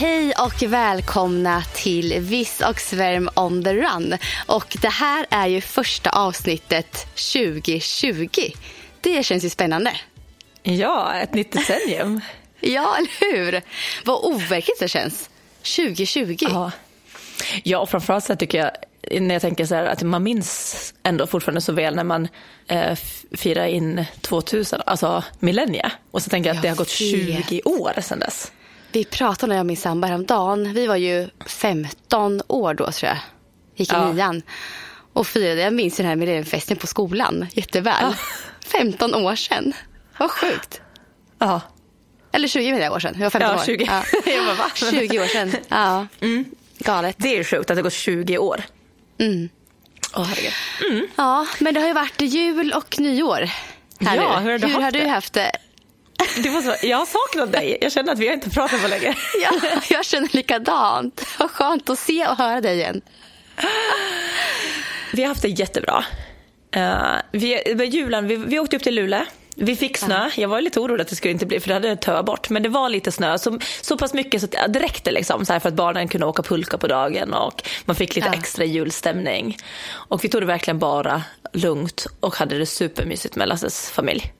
Hej och välkomna till Viss och Svärm on the run. Och det här är ju första avsnittet 2020. Det känns ju spännande. Ja, ett nytt decennium. Ja, eller hur? Vad overkligt det känns. 2020. ja. ja, och framförallt så tycker jag när jag tänker så här att man minns ändå fortfarande så väl när man eh, firar in 2000, alltså millennia. Och så tänker jag att det har gått Jag 20 år sedan dess. Vi pratade med min sambo häromdagen. Vi var ju 15 år då tror jag. Gick i Ja. nian. Och firade, jag minns den här millenniumfesten på skolan jätteväl. 15 år sedan. Vad sjukt. Ja, Eller 20 menar jag år sedan. Jag var 15 Ja, år. 20. Jag bara, va? 20 år sedan. Ja. Galet. det är ju sjukt att det gått 20 år. Mm. Åh, herregud. Ja, men det har ju varit jul och nyår. Här Ja, nu. hur har du hur haft har du haft det? Det var så, jag har saknat dig. Jag känner att vi har inte pratat på länge. Ja, jag känner likadant. Vad skönt att se och höra dig igen. Vi har haft det jättebra. Uh, vi, med julen, vi, vi åkte upp till Luleå. Vi fick snö. Jag var lite orolig att det skulle inte bli, för det hade tö bort. Men det var lite snö, så, så pass mycket så att det räckte liksom, så här för att barnen kunde åka pulka på dagen och man fick lite Ja. extra julstämning. Och vi tog det verkligen bara lugnt och hade det supermysigt med Lasses familj.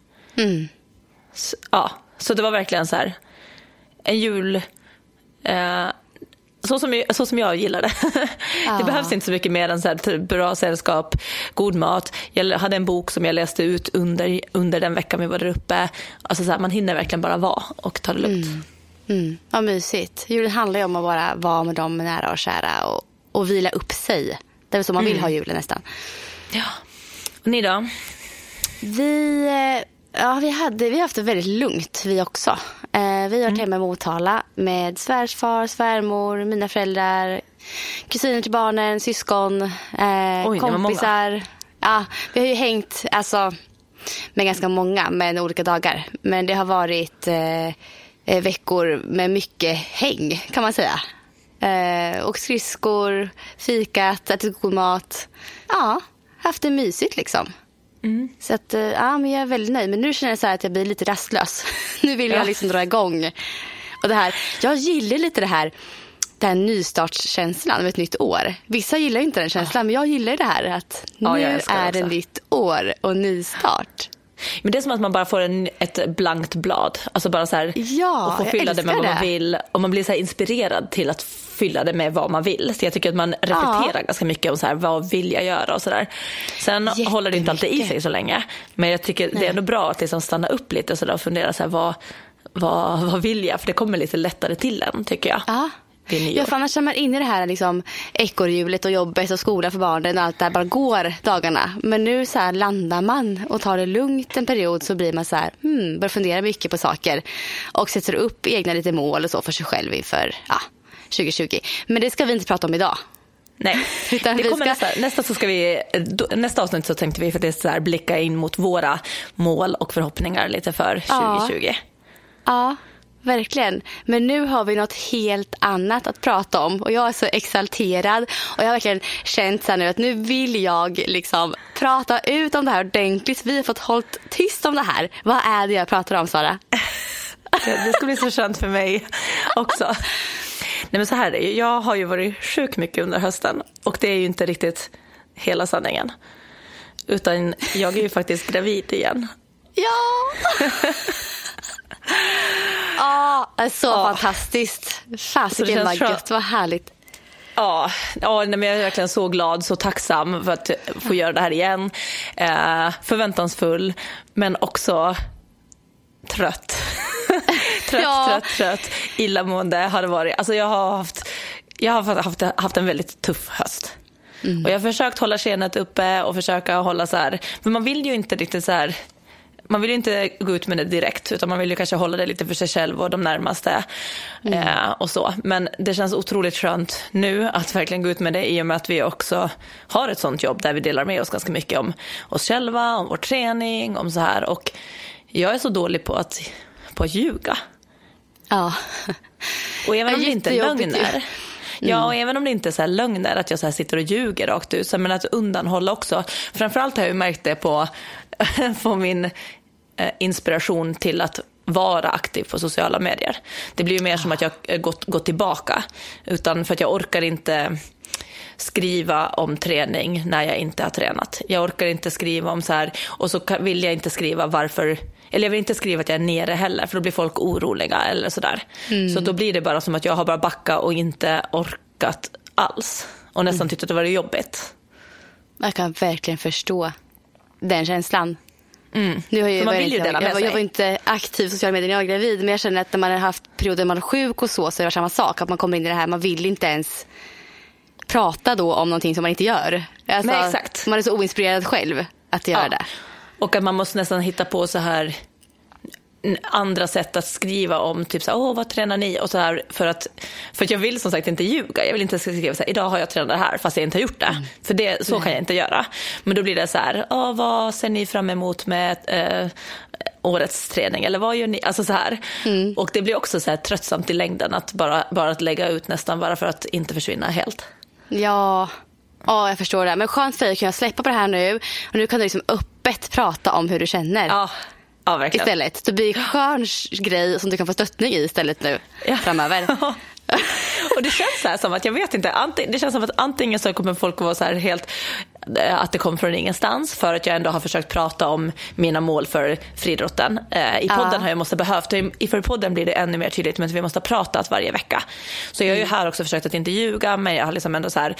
Så, ja, så det var verkligen så här en jul eh, så som, så som jag gillar det. Ja. Det behövs inte så mycket mer än så här, typ bra sällskap, god mat. Jag hade en bok som jag läste ut under, under den veckan vi var där uppe. Alltså så här, man hinner verkligen bara vara och ta det lugnt. Mm, vad mysigt. Julen handlar ju om att bara vara med dem nära och kära och, och vila upp sig. Det är väl så man vill ha julen nästan. Ja. Och ni då? Vi, eh, ja, vi, hade, vi har haft det väldigt lugnt vi också. Eh, vi har varit hemma i Motala med svärfar, svärmor, mina föräldrar, kusiner till barnen, syskon, eh, Oj, kompisar. Ja, vi har ju hängt alltså, med ganska många, men olika dagar. Men det har varit eh, eh, veckor med mycket häng, kan man säga. Eh, och skridskor, fikat, ätit god mat. Ja, haft det mysigt liksom. Så att, eh, ja, men jag är väldigt nöjd. Men nu känner jag så här att jag blir lite rastlös. nu vill Ja. jag liksom dra igång. Och det här, jag gillar lite det här, den nystartskänslan av ett nytt år. Vissa gillar inte den känslan, men jag gillar det här att Ja, nu det är det nytt år och nystart. Men det är som att man bara får en, ett blankt blad. Alltså bara så här, Ja, och får fylla det med vad man vill. Och man blir så inspirerad till att fylla det med vad man vill. Så jag tycker att man reflekterar ganska mycket om så här, vad vill jag göra och sådär. Sen håller det inte alltid i sig så länge. Men jag tycker det är ändå bra att liksom stanna upp lite och, så och fundera så här, vad, vad, vad vill jag? För det kommer lite lättare till en tycker jag. Ja. Vid nyår. Ja, för annars är man inne i det här liksom, ekorrhjulet och jobbet och skola för barnen och allt där bara går dagarna. Men nu så här landar man och tar det lugnt en period så blir man så här, hmm, börjar fundera mycket på saker och sätter upp egna lite mål och så för sig själv inför ja, 2020. Men det ska vi inte prata om idag. Nej, Utan det kommer ska- nästa, nästa, så ska vi, nästa avsnitt så tänkte vi för det är så här, blicka in mot våra mål och förhoppningar lite för Ja. 2020. Ja, verkligen. Men nu har vi något helt annat att prata om och jag är så exalterad och jag har verkligen känt så nu att nu vill jag liksom prata ut om det här ordentligt. Vi har fått hållit tyst om det här. Vad är det jag pratar om Sara? Det ska bli så skönt för mig också. Nej men så här. Jag har ju varit sjuk mycket under hösten och det är ju inte riktigt hela sanningen. Utan jag är ju faktiskt gravid igen. Ja! Ja, är så Ja. fantastiskt. Så det Fasiken vad gött, vad härligt. Ja, ja men jag är verkligen så glad, så tacksam för att få göra det här igen. Eh, förväntansfull, men också trött. trött, Ja. trött, trött. Illamående har det varit. Alltså jag har haft, jag har haft, haft en väldigt tuff höst. Mm. Och jag har försökt hålla skenet uppe och försöka hålla så här, för man vill ju inte riktigt så här man vill ju inte gå ut med det direkt utan man vill ju kanske hålla det lite för sig själv och de närmaste. Mm. Eh, och så. Men det känns otroligt skönt nu att verkligen gå ut med det i och med att vi också har ett sånt jobb där vi delar med oss ganska mycket om oss själva, om vår träning, om så här. Och jag är så dålig på att, på att ljuga. Ja. Och även om det inte är lögner. Ja, mm. och även om det inte är så här lögner, att jag så sitter och ljuger rakt ut, men att undanhålla också. Framförallt har jag märkt det på, på min Eh, inspiration till att vara aktiv på sociala medier. Det blir ju mer som att jag gått, gått tillbaka. Utan för att jag orkar inte skriva om träning när jag inte har tränat. Jag orkar inte skriva om så här, och så vill jag inte skriva varför, eller jag vill inte skriva att jag är nere heller, för då blir folk oroliga eller sådär. Mm. Så då blir det bara som att jag har bara backat och inte orkat alls. Och nästan mm. tyckt att det var jobbigt. Jag kan verkligen förstå den känslan. Mm. Nu har jag, man vill ju dela jag, sig. Jag var inte aktiv i sociala medier när jag var gravid. Men jag känner att när man har haft perioder man är sjuk och så, så är det samma sak. Att man kommer in i det här, man vill inte ens prata då om någonting som man inte gör. Alltså, Nej, exakt. Man är så oinspirerad själv att göra ja. det. Och att man måste nästan hitta på så här andra sätt att skriva om, typ så här, åh vad tränar ni? Och så här, för, att, för att jag vill som sagt inte ljuga. Jag vill inte skriva så här, idag har jag tränat det här fast jag inte har gjort det. Mm. För det, så Nej. kan jag inte göra. Men då blir det så här, åh, vad ser ni fram emot med eh, årets träning? Eller vad gör ni? Alltså så här. Mm. Och det blir också så här tröttsamt i längden att bara, bara att lägga ut nästan bara för att inte försvinna helt. Ja, Ja, jag förstår det. Men skönt för dig att kunna släppa på det här nu. Och nu kan du liksom öppet prata om hur du känner. Ja, Ja, verkligen. Istället. Det blir en skön grej som du kan få stöttning i istället nu ja. framöver. och det känns så som att, jag vet inte, det känns som att antingen så kommer folk vara så här helt att det kom från ingenstans för att jag ändå har försökt prata om mina mål för friidrotten. Eh, I podden ja. har jag måste behövt, i för podden blir det ännu mer tydligt men vi måste ha pratat varje vecka. Så jag har ju mm. här också försökt att inte ljuga men jag har liksom ändå så här,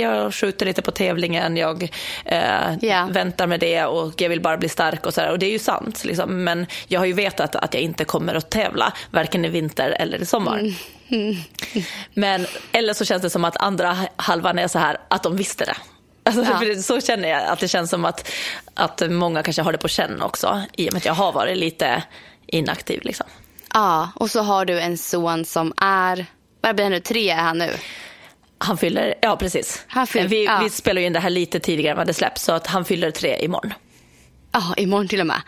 jag skjuter lite på tävlingen, jag eh, yeah. väntar med det och jag vill bara bli stark och så här. Och det är ju sant liksom. men jag har ju vetat att jag inte kommer att tävla varken i vinter eller i sommar. Mm. Mm. Men, eller så känns det som att andra halvan är så här att de visste det. Alltså, ja. Så känner jag att det känns som att, att många kanske har det på känn också i och med att jag har varit lite inaktiv. Liksom. Ja, och så har du en son som är, vad blir han nu, tre är han nu? Han fyller, ja precis. Han fyller, vi, ja. vi spelar ju in det här lite tidigare än vad det släpps så att han fyller tre imorgon. Ja, imorgon till och med.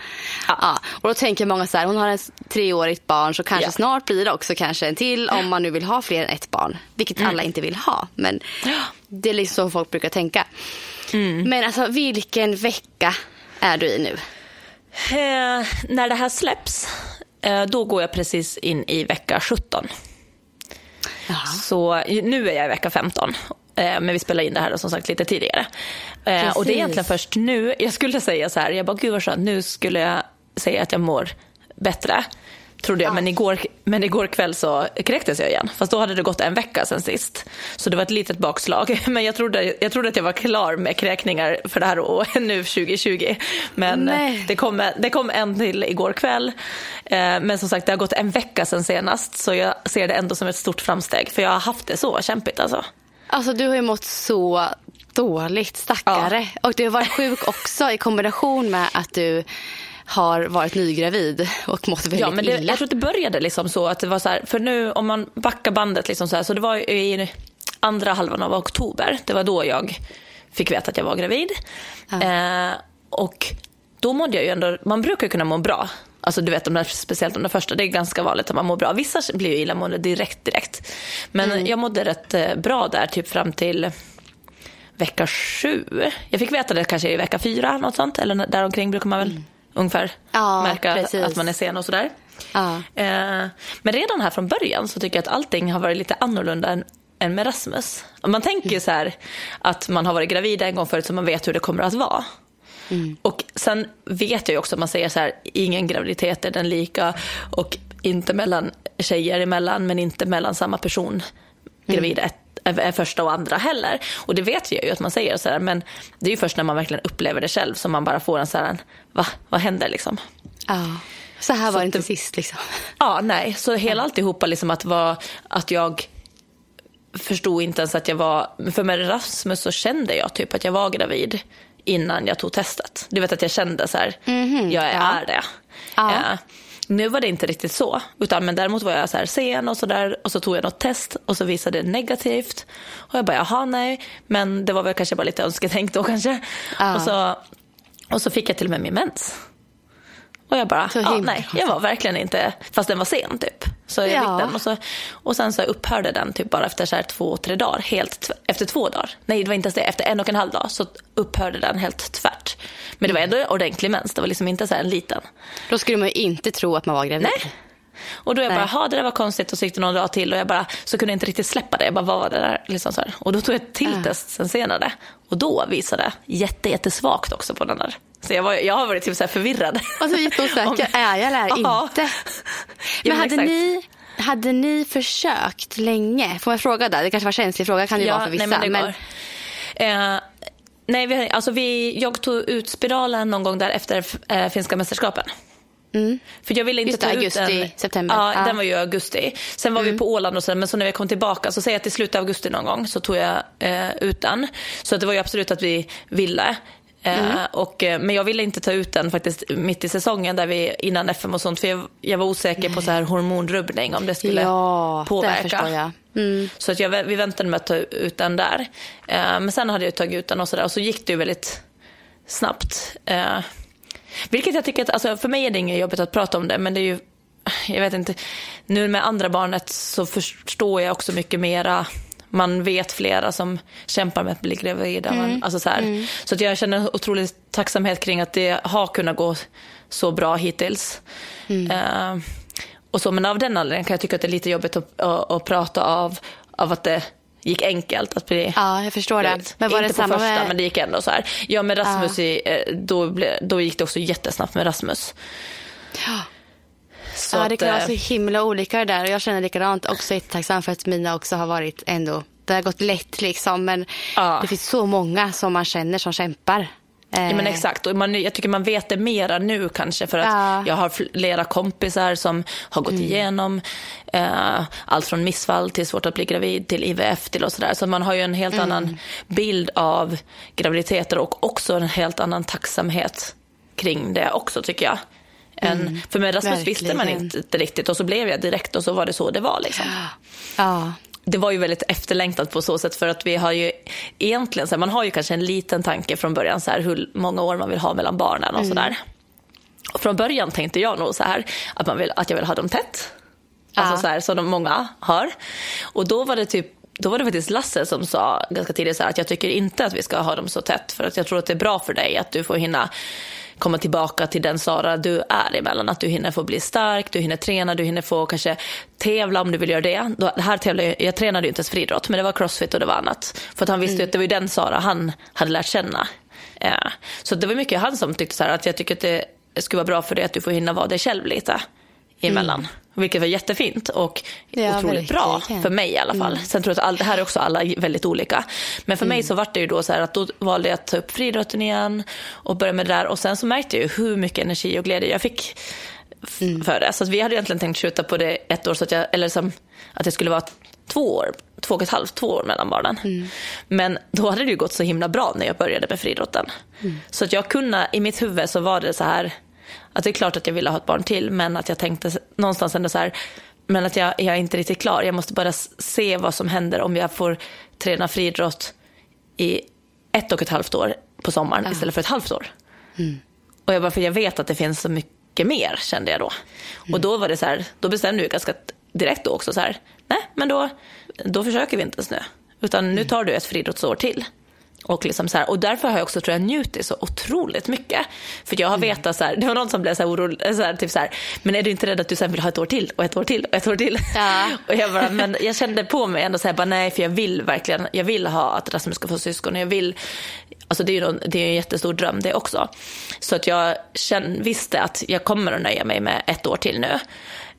Ja. ja. Och då tänker många så här, hon har ett treårigt barn så kanske ja. snart blir det också kanske en till om man nu vill ha fler än ett barn. Vilket mm. alla inte vill ha. Men det är liksom så folk brukar tänka. Mm. Men alltså vilken vecka är du i nu? Eh, när det här släpps, eh, då går jag precis in i vecka 17. Jaha. Så nu är jag i vecka 15 Eh, men vi spelar in det här som sagt lite tidigare. Precis. Eh, och det är egentligen först nu, jag skulle säga så här, jag bara gud vad skönt, nu skulle jag säga att jag mår bättre. Trodde jag, ja. men, igår, men igår kväll så kräktes jag igen. Fast då hade det gått en vecka sen sist. Så det var ett litet bakslag. Men jag trodde, jag trodde att jag var klar med kräkningar för det här året, nu 2020. Men det kom, det kom en till igår kväll. Eh, men som sagt, det har gått en vecka sen senast. Så jag ser det ändå som ett stort framsteg. För jag har haft det så kämpigt alltså. Alltså du har ju mått så dåligt, stackare. Ja. Och du har varit sjuk också i kombination med att du har varit nygravid och mått väldigt ja, men det, illa. Jag tror att det började liksom så att det var så här, för nu om man backar bandet liksom så här, så det var i andra halvan av oktober, det var då jag fick veta att jag var gravid. Ja. Eh, och då mådde jag ju ändå, man brukar kunna må bra. Alltså du vet, de där, speciellt de där första, det är ganska vanligt att man mår bra. Vissa blir ju illamående direkt, direkt. Men mm. jag mådde rätt eh, bra där, typ fram till vecka sju. Jag fick veta det kanske i vecka fyra, något sånt. Eller däromkring brukar man väl mm. ungefär ja, märka precis. att man är sen och sådär. Ja. Eh, men redan här från början så tycker jag att allting har varit lite annorlunda än, än med Rasmus. Man tänker ju mm. så här att man har varit gravid en gång förut så man vet hur det kommer att vara. Mm. Och sen vet jag ju också att man säger så här, ingen graviditet är den lika och inte mellan tjejer emellan men inte mellan samma person gravid mm. är första och andra heller. Och det vet jag ju att man säger så här, men det är ju först när man verkligen upplever det själv som man bara får en så här, va, vad händer liksom? Ja. Så här var så det inte det, sist liksom. Ja, nej. Så hela alltihopa liksom att, var, att jag förstod inte ens att jag var, för med Rasmus så kände jag typ att jag var gravid innan jag tog testet. Du vet att jag kände så här, jag är det. Ja. Eh, nu var det inte riktigt så, utan men däremot var jag så här sen och så där och så tog jag något test och så visade det negativt. Och jag bara, jaha nej, men det var väl kanske bara lite önsketänkt då kanske. Ja. Och, så, och så fick jag till och med min mens. Och jag bara, ja, nej, jag var verkligen inte, fast den var sen typ. Så jag Ja. den och, så, och sen så upphörde den typ bara efter så här två, tre dagar. Helt, efter två dagar. Nej, det var inte ens det. Efter en och en halv dag så upphörde den helt tvärt. Men det var ändå ordentlig mens. Det var liksom inte så här en liten. Då skulle man ju inte tro att man var gravid. Nej. Och då jag bara, jaha det där var konstigt och så gick det någon dag till och jag bara, så kunde jag inte riktigt släppa det. Jag bara, vad var det där? Liksom så här. Och då tog jag ett till Ah. test sen senare. Och då visade det jätte, jättesvagt också på den där. Så jag, var, jag har varit typ så förvirrad. Och så jätteosäker, Om- är jag eller Ja. inte? Ja, Men men hade exakt. ni, hade ni försökt länge? Får jag fråga där? Det kanske var en känslig fråga kan det vara för vissa. Nej, men det går. Eh, nej, vi, alltså vi, jag tog ut spiralen någon gång där efter eh, finska mästerskapen. För jag ville inte Mm. Just ta ut augusti, den. september. Ja, Ja. Mm. den var ju augusti. Sen var vi på Åland och så, men så när vi kom tillbaka så säger jag att i slutet av augusti någon gång så tog jag eh, ut den. Så att det var ju absolut att vi ville. Eh, Mm. och, eh, men jag ville inte ta ut den faktiskt mitt i säsongen där vi, innan FM och sånt. För jag, jag var osäker på så här hormonrubbning om det skulle Ja, påverka. Mm. Så att jag, vi väntade med att ta ut den där. Eh, men sen hade jag tagit ut den och sådär. Och så gick det ju väldigt snabbt. Eh, vilket jag tycker att, alltså för mig är det inget jobbigt att prata om det. Men det är ju, jag vet inte. Nu med andra barnet så förstår jag också mycket mera. Man vet flera som kämpar med att bli gravida. Man, alltså så här. så att jag känner otrolig tacksamhet kring att det har kunnat gå så bra hittills. Eh, och så, men av den anledningen kan jag tycka att det är lite jobbigt att, att, att prata av, av att det gick enkelt att bli Ja, jag förstår det. Men var Inte det på samma första, med... men det gick ändå så här. Ja, med Rasmus, i, eh, då, då gick det också jättesnabbt med Rasmus. Så ja, det att, kan vara eh, så himla olika det där. Och jag känner likadant. Också jättetacksam för att mina också har varit ändå... Det har gått lätt liksom. Men Ja. det finns så många som man känner som kämpar. Ja, men Eh, exakt. Och man, jag tycker man vet det mera nu kanske för att Ja. Mm. jag har flera kompisar som har gått igenom eh, allt från missfall till svårt att bli gravid till IVF till och sådär. Så man har ju en helt Mm. annan bild av graviditeter och också en helt annan tacksamhet kring det också tycker jag. Än, för med Rasmus visste man Mm. verkligen. inte riktigt och så blev jag direkt och så var det så det var liksom Ja. det var ju väldigt efterlängtat på så sätt för att vi har ju egentligen, så här, man har ju kanske en liten tanke från början så här, hur många år man vill ha mellan barnen och sådär. Och från början tänkte jag nog så här att, man vill, att jag vill ha dem tätt. Alltså Ja. så här som de många har. Och då var det typ då var det faktiskt Lasse som sa ganska tidigt så här att jag tycker inte att vi ska ha dem så tätt för att jag tror att det är bra för dig att du får hinna komma tillbaka till den Sara du är emellan. Att du hinner få bli stark, du hinner träna, du hinner få kanske tävla om du vill göra det. Då, här tävlar, jag, tränade ju inte ens friidrott men det var crossfit och det var annat. För att han visste ju att det var ju den Sara han hade lärt känna. Eh, så det var mycket han som tyckte så här att jag tycker att det skulle vara bra för dig att du får hinna vara dig själv lite emellan. Vilket var jättefint och Ja, otroligt bra verkligen. för mig i alla fall. Sen tror jag att all, det här är också alla väldigt olika. Men för mig så var det ju då så här att då valde jag att ta upp friidrotten igen och börja med det där. Och sen så märkte jag ju hur mycket energi och glädje jag fick f- för det. Så att vi hade egentligen tänkt skjuta på det ett år, så att jag, eller som, att det skulle vara två år, två och ett halvt, två år mellan barnen. Men då hade det ju gått så himla bra när jag började med friidrotten. Så att jag kunde, i mitt huvud så var det så här, att det är klart att jag ville ha ett barn till, men att jag tänkte någonstans ändå så här, men att jag, jag är inte riktigt klar. Jag måste bara se vad som händer om jag får träna friidrott i ett och ett halvt år på sommaren istället för ett halvt år. Och jag bara, för jag vet att det finns så mycket mer kände jag då. Och då var det så här, då bestämde jag ganska direkt då också så här, nej men då, då försöker vi inte ens nu. Utan nu tar du ett friidrottsår till. Och, liksom så här, och därför har jag också tror jag, njutit så otroligt mycket. För jag har vetat så här, det var någon som blev så här orolig, så här, typ så här, men är du inte rädd att du sen vill ha ett år till och ett år till och ett år till? Ja. Och jag bara, men jag kände på mig ändå så här, bara nej för jag vill verkligen, jag vill ha att Rasmus ska få syskon och jag vill, alltså det är ju någon, det är en jättestor dröm det också. Så att jag känn, visste att jag kommer att nöja mig med ett år till nu.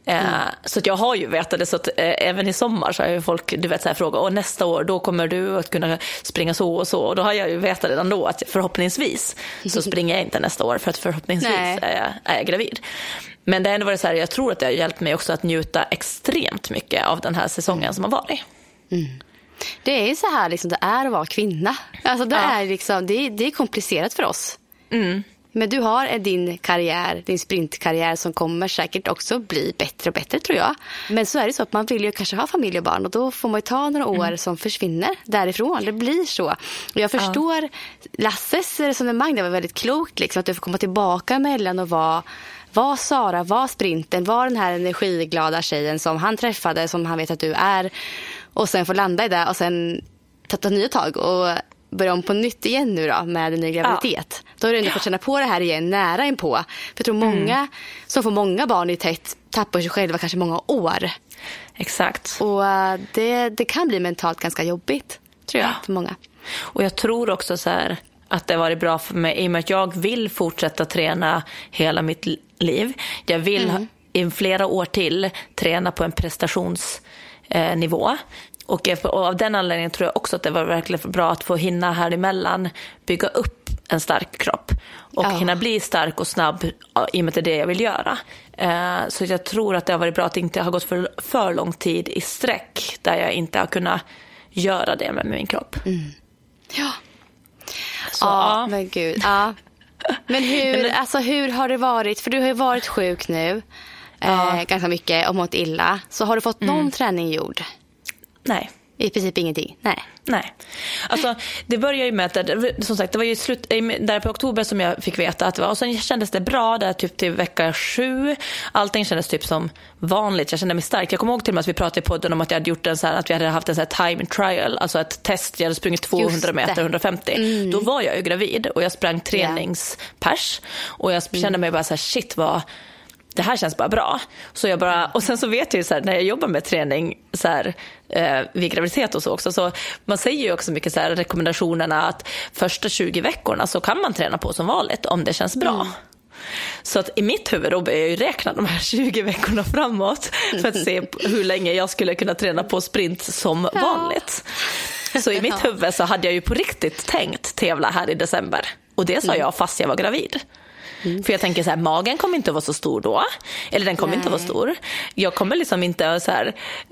Eh, Så jag har ju vetat det, så att eh, även i sommar så har ju folk du vet, så här, frågat, och nästa år då kommer du att kunna springa så och så. Och då har jag ju vetat redan då att förhoppningsvis så springer jag inte nästa år för att förhoppningsvis Nej. är jag, är jag gravid. Men det har ändå varit så här, jag tror att det har hjälpt mig också att njuta extremt mycket av den här säsongen som har varit. Det är så här liksom det är att vara kvinna. Alltså det, är, liksom, det, det är komplicerat för oss. Mm. Men du har din karriär, din sprintkarriär som kommer säkert också bli bättre och bättre tror jag. Men så är det så att man vill ju kanske ha familj och barn och då får man ju ta några år mm. som försvinner därifrån. Det blir så. Och jag förstår ja. Lasses resonemang, det var väldigt klokt liksom, att du får komma tillbaka emellan och vara var Sara, var sprinten, var den här energiglada tjejen som han träffade, som han vet att du är. Och sen få landa i det och sen ta nya tag och börja om på nytt igen nu då med en ny graviditet. Ja. Du ändå ja. fått känna på det här igen nära inpå. För jag tror många mm. som får många barn i tätt tappar sig själva kanske många år. Exakt. Och uh, det, det kan bli mentalt ganska jobbigt tror jag ja. för många. Och jag tror också så här att det har varit bra för mig i och med att jag vill fortsätta träna hela mitt liv. Jag vill mm. i flera år till träna på en prestationsnivå. Och av den anledningen tror jag också att det var verkligen bra att få hinna här emellan bygga upp en stark kropp och ja. hinna bli stark och snabb i och med att det är det jag vill göra. Eh, så jag tror att det har varit bra att det inte har gått för, för lång tid i sträck där jag inte har kunnat göra det med min kropp. Mm. Ja. Så, ja, ja, men gud. Ja. Men hur, alltså, hur har det varit? För du har ju varit sjuk nu eh, ganska mycket och mått illa. Så har du fått någon mm. träning gjord? Nej. I princip ingenting? Nej. Nej. Alltså, det började ju med att, som sagt, det var ju slut, där på oktober som jag fick veta att det var, och sen kändes det bra där typ till vecka sju. Allting kändes typ som vanligt, jag kände mig stark. Jag kommer ihåg till och med att vi pratade i podden om att jag hade gjort en så här, att vi hade haft en så här time trial, alltså ett test, jag hade sprungit 200 meter, 150. Mm. Då var jag ju gravid och jag sprang träningspers och jag kände mm. mig bara så här, shit vad det här känns bara bra. Så jag bara, och sen så vet jag ju så här, när jag jobbar med träning så här, eh, vid graviditet och så också, så man säger ju också mycket så här, rekommendationerna att första 20 veckorna så kan man träna på som vanligt om det känns bra. Mm. Så att i mitt huvud då börjar jag ju räkna de här 20 veckorna framåt för att se hur länge jag skulle kunna träna på sprint som vanligt. Så i mitt huvud så hade jag ju på riktigt tänkt tävla här i december. Och det sa mm. jag fast jag var gravid. Mm. För jag tänker så här, magen kommer inte att vara så stor då. Eller den kommer Nej. inte att vara stor. Jag kommer liksom inte så här,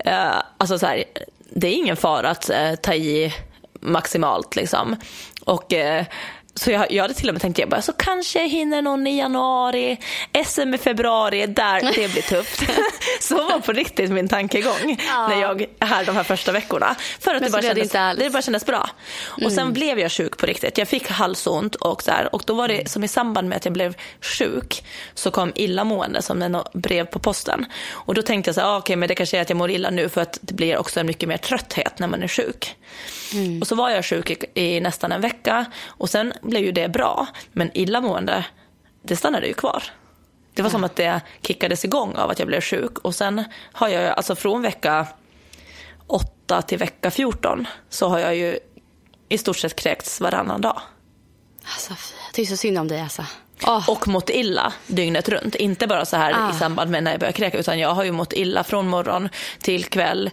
uh, alltså så här, det är ingen fara att uh, ta i maximalt liksom. Och uh, så jag, jag hade till och med tänkt, jag bara, så kanske jag hinner någon i januari, SM i februari, där det blir tufft. så var på riktigt min tankegång ja. när jag här de här första veckorna. För att det bara, kändes, det, bara kändes bra. Mm. Och sen mm. blev jag sjuk på riktigt. Jag fick halsont och här, och då var det som i samband med att jag blev sjuk så kom illamående som en brev på posten. Och då tänkte jag så här, ah, okej okay, men det kanske är att jag mår illa nu för att det blir också en mycket mer trötthet när man är sjuk. Mm. Och så var jag sjuk i, i nästan en vecka och sen blev ju det bra. Men illamående, det stannade ju kvar. Det var som att det kickades igång av att jag blev sjuk. Och sen har jag, alltså från vecka 8 till vecka 14 så har jag ju i stort sett kräkts varannan dag. Alltså, jag tycker så synd om dig alltså. Oh. Och mått illa dygnet runt. Inte bara så här ah. i samband med när jag börjar kräka utan jag har ju mått illa från morgon till kväll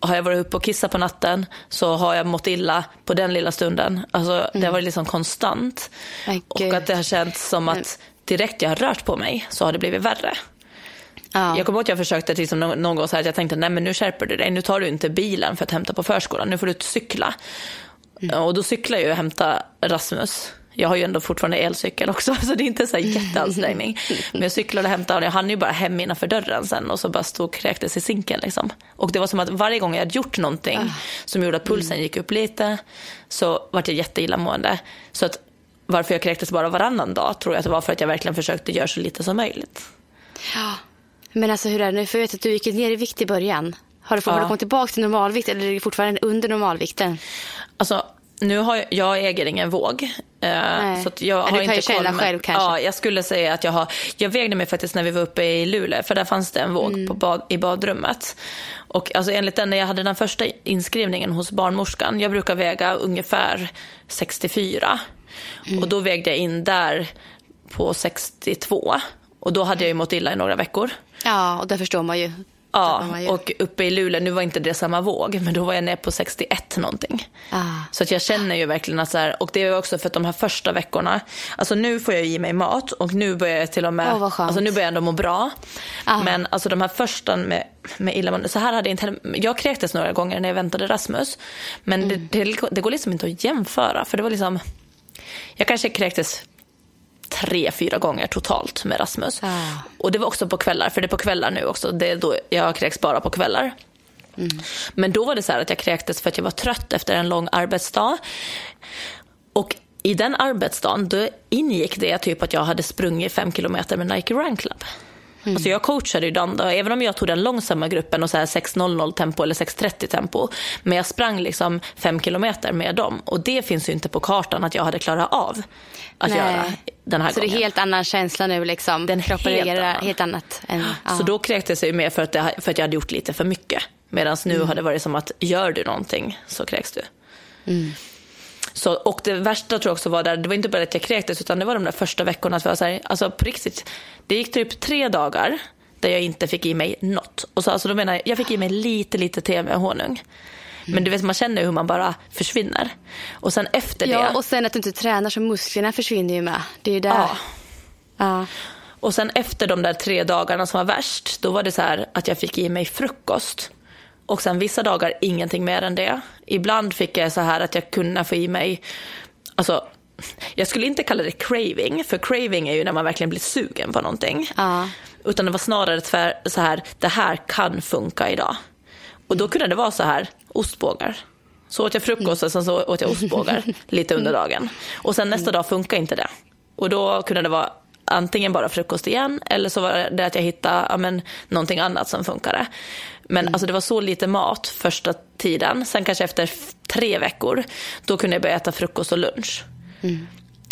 har jag varit uppe och kissat på natten så har jag mått illa på den lilla stunden. Alltså, mm. Det har mm. varit liksom konstant. Oh, och att det har känts som att direkt jag har rört på mig så har det blivit värre. Ja. Jag kommer ihåg att jag försökte liksom någon gång så här att jag tänkte nej men nu skärper du dig. Nu tar du inte bilen för att hämta på förskolan. Nu får du cykla. Mm. Och då cyklar jag och hämtar Rasmus jag har ju ändå fortfarande elcykel också så det är inte så jätteansträngning. Men jag cyklade och hämtade och jag hann ju bara hem innanför dörren sen och så bara stod och kräktes i sinken liksom. Och det var som att varje gång jag hade gjort någonting ah. som gjorde att pulsen gick upp lite så vart jag jätteillamående. Så att varför jag kräktes bara varannan dag tror jag att det var för att jag verkligen försökte göra så lite som möjligt. Ja, men alltså hur är det nu? För jag vet att du gick ner i vikt i början. Har du, ja. har du kommit tillbaka till normalvikt eller är du fortfarande under normalvikten? Alltså nu har jag, jag äger ingen våg. Eh, Nej. Så jag har du kan inte ju känna själv kanske. Ja, jag skulle säga att jag har. Jag vägde mig faktiskt när vi var uppe i Luleå för där fanns det en våg mm. på bad, i badrummet. Och alltså enligt den när jag hade den första inskrivningen hos barnmorskan. Jag brukar väga ungefär 64 mm. och då vägde jag in där på 62 och då hade jag ju mått illa i några veckor. Ja, och det förstår man ju. Ja, och uppe i Luleå, nu var inte det samma våg, men då var jag nere på 61 någonting. Ah. Så att jag känner ju verkligen att så här, och det är också för att de här första veckorna, alltså nu får jag i mig mat och nu börjar jag till och med, oh, alltså nu börjar jag ändå må bra. Ah. Men alltså de här första med med illamående. Så här hade jag inte jag kräktes några gånger när jag väntade Rasmus. Men mm. det, det, det, går liksom inte att jämföra. För det var liksom, jag kanske kräktes tre, fyra gånger totalt med Rasmus. Ah. Och det var också på kvällar, för det är på kvällar nu också. Det är då jag kräks bara på kvällar. Mm. Men då var det så att jag kräktes för att jag var trött efter en lång arbetsdag. Och i den arbetsdagen då ingick det typ att jag hade sprungit fem kilometer med Nike Run Club. Mm. Alltså jag coachade ju dem, då, även om jag tog den långsamma gruppen och 6.00 tempo eller 6.30 tempo. Men jag sprang liksom fem kilometer med dem och det finns ju inte på kartan att jag hade klarat av att Nej. göra den här så gången. Så det är helt annan känsla nu liksom? Den Kroppen helt, reagerar helt annat? Än, ja. Så då kräktes jag ju mer för att, det, för att jag hade gjort lite för mycket. Medan nu mm. har det varit som att gör du någonting så kräks du. Mm. Så, och det värsta tror jag också var där, det var inte bara att jag kräktes utan det var de där första veckorna. Att jag var så här, alltså på riktigt, det gick typ tre dagar där jag inte fick i mig något. Och så, alltså då menar jag, jag fick i mig lite, lite te med honung. Men du vet, man känner hur man bara försvinner. Och sen efter det... Ja, och sen att du inte tränar så musklerna försvinner ju med. Det är ju där. Ja. ja. Och sen efter de där tre dagarna som var värst, då var det så här att jag fick i mig frukost. Och sen vissa dagar ingenting mer än det. Ibland fick jag så här att jag kunde få i mig, alltså jag skulle inte kalla det craving, för craving är ju när man verkligen blir sugen på någonting. Ja. Utan det var snarare tvär, så här, det här kan funka idag. Och då kunde det vara så här, ostbågar. Så åt jag frukost och sen så åt jag ostbågar lite under dagen. Och sen nästa dag funkar inte det. Och då kunde det vara antingen bara frukost igen eller så var det att jag hittade ja, men, någonting annat som funkade. Men mm. alltså, det var så lite mat första tiden. Sen kanske efter tre veckor, då kunde jag börja äta frukost och lunch. Mm.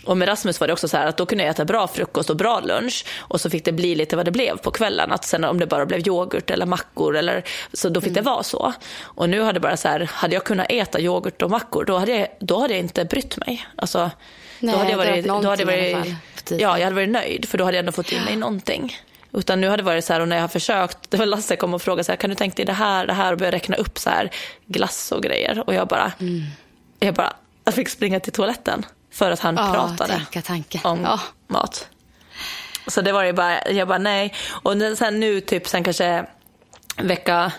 Och med Rasmus var det också så här att då kunde jag äta bra frukost och bra lunch och så fick det bli lite vad det blev på kvällen. Att sen om det bara blev yoghurt eller mackor eller så då fick mm. det vara så. Och nu hade bara så här, hade jag kunnat äta yoghurt och mackor då hade jag, då hade jag inte brytt mig. Alltså, Nej, då hade jag varit, då hade jag varit, ja, jag hade varit nöjd för då hade jag ändå fått i mig någonting. Utan nu har det varit så här, och när jag har försökt, det var Lasse kom och frågade så här, kan du tänka dig det här, det här och börja räkna upp så här glass och grejer. Och jag bara, mm. jag bara, jag fick springa till toaletten för att han ja, pratade tänka, tänka. om ja. mat. Så det var ju bara, jag bara nej. Och sen nu typ sen kanske vecka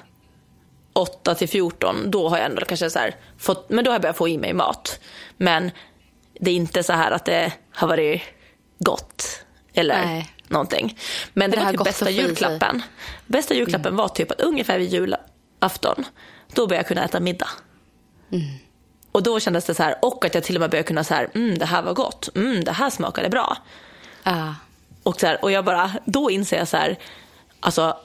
8 till 14, då har jag ändå kanske så fått, men då har jag börjat få i mig mat. Men det är inte så här att det har varit gott. Eller nej någonting. Men det, det var typ bästa julklappen. Bästa julklappen mm. var typ att ungefär vid julafton, då började jag kunna äta middag. Mm. Och då kändes det så här, och att jag till och med började kunna så här, mm det här var gott, mm det här smakade bra. Uh. Och, så här, och jag bara, då inser jag så här, alltså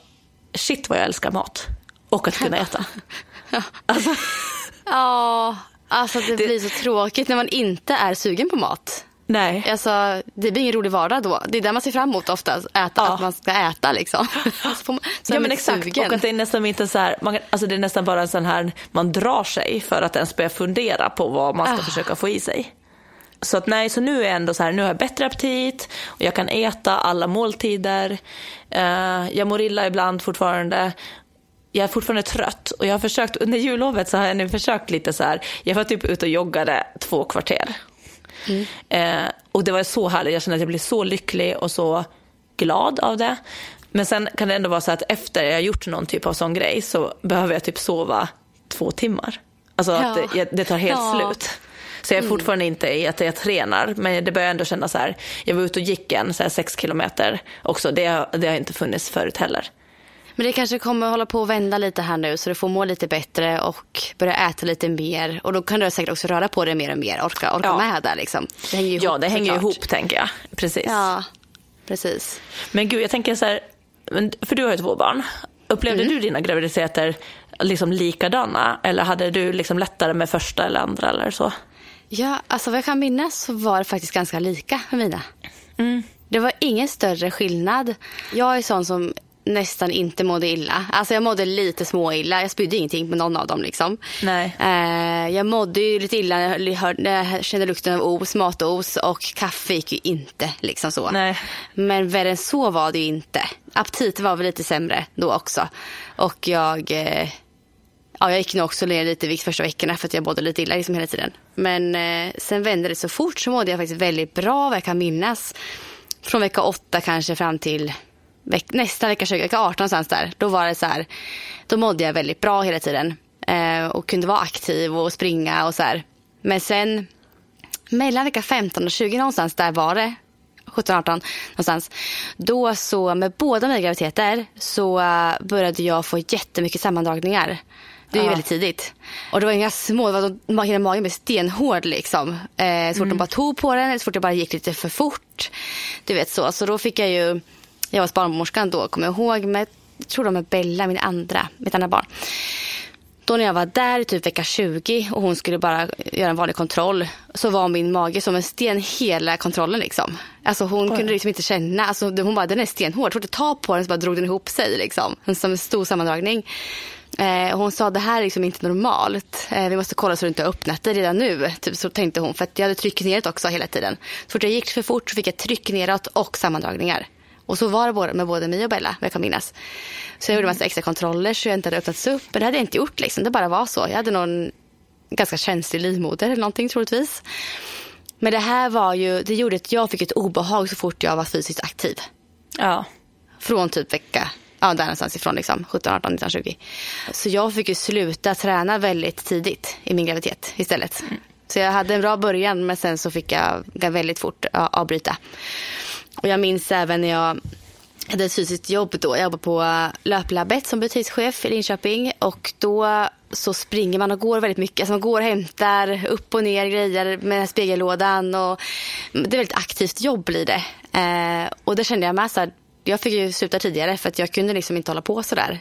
shit vad jag älskar mat. Och att kunna äta. ja. Alltså. ja, alltså det, det blir så tråkigt när man inte är sugen på mat. Nej. Alltså, det blir ingen rolig vardag då. Det är det man ser fram emot ofta, äta, ja. att man ska äta liksom. så man, så ja men exakt, sugen. och att det är nästan inte så här, man, alltså det är nästan bara en sån här, man drar sig för att ens börja fundera på vad man ska ah. försöka få i sig. Så att nej, så nu är jag ändå så här, nu har jag bättre aptit och jag kan äta alla måltider. Uh, jag mår illa ibland fortfarande jag är fortfarande trött och jag har försökt, under jullovet så har jag nu försökt lite så här, jag var typ ute och joggade två kvarter Mm. Eh, och det var så härligt, jag kände att jag blev så lycklig och så glad av det. Men sen kan det ändå vara så att efter jag gjort någon typ av sån grej så behöver jag typ sova två timmar. Alltså ja. att det, det, tar helt ja. slut. Så jag är mm. fortfarande inte i att jag tränar, men det börjar ändå känna så här. Jag var ute och gick en så här sex kilometer också. Det, det har inte funnits förut heller. Men det kanske kommer hålla på att vända lite här nu så du får må lite bättre och börja äta lite mer. Och då kan du säkert också röra på dig mer och mer, orka, orka ja. med där liksom. Det hänger ihop, ja, det hänger såklart. ihop tänker jag. Precis. Ja, precis. Men gud, jag tänker så här, för du har ju två barn. Upplevde mm. du dina graviditeter liksom likadana eller hade du liksom lättare med första eller andra eller så? Ja, alltså vad jag kan minnas så var det faktiskt ganska lika med mina. Mm. Det var ingen större skillnad. Jag är sån som nästan inte mådde illa. Alltså jag mådde lite småilla. Jag spydde ingenting på någon av dem. Liksom. Nej. Eh, jag mådde ju lite illa när jag kände lukten av os, matos och kaffe gick ju inte. Liksom så. Nej. Men värre än så var det ju inte. Aptiten var väl lite sämre då också. Och jag, eh, ja, jag gick nog också ner lite vikt första veckorna för att jag mådde lite illa liksom hela tiden. Men eh, sen vände det så fort så mådde jag faktiskt väldigt bra vad jag kan minnas. Från vecka åtta kanske fram till veck, nästa vecka 20, vecka 18 någonstans där. Då var det så här, då mådde jag väldigt bra hela tiden. Eh, och kunde vara aktiv och springa och så här. Men sen mellan vecka 15 och 20 någonstans där var det 17, 18 någonstans. Då så med båda mina graviditeter så började jag få jättemycket sammandragningar. Det är ju väldigt tidigt. Och det var inga små, det var, hela magen blev stenhård liksom. Eh, så fort mm. de bara tog på den, så fort det bara gick lite för fort. Du vet så. Så då fick jag ju, jag var barnmorskan då, kommer jag ihåg, med, jag tror det var med Bella, min andra, mitt andra barn. Då när jag var där i typ vecka 20 och hon skulle bara göra en vanlig kontroll så var min mage som en sten hela kontrollen. Liksom. Alltså hon Oj. kunde liksom inte känna. Alltså hon bara, den är stenhård. Fort ta på den så bara drog den ihop sig. Liksom. Som en stor sammandragning. Eh, hon sa det här är liksom inte normalt. Eh, vi måste kolla så du inte har öppnat det redan nu. Typ, så tänkte hon. För att jag hade tryck neråt också hela tiden. Så fort jag gick för fort så fick jag tryck neråt och sammandragningar. Och så var det med både mig och Bella, vad jag kan minnas. Så jag gjorde massa extra kontroller så jag inte hade öppnats upp. Men det hade jag inte gjort liksom. Det bara var så. Jag hade någon ganska känslig livmoder eller någonting troligtvis. Men det här var ju, det gjorde att jag fick ett obehag så fort jag var fysiskt aktiv. Ja. Från typ vecka, ja där någonstans ifrån liksom, 17, 18, 19, 20. Så jag fick ju sluta träna väldigt tidigt i min graviditet istället. Mm. Så jag hade en bra början men sen så fick jag väldigt fort avbryta. Och jag minns även när jag hade ett fysiskt jobb då. Jag jobbade på eh, Löplabbet som butikschef i Linköping. Och då så springer man och går väldigt mycket. Alltså man går och hämtar upp och ner grejer med spegellådan. Och det är ett väldigt aktivt jobb blir det. Eh, och det kände jag med så här, jag fick ju sluta tidigare för att jag kunde liksom inte hålla på så där.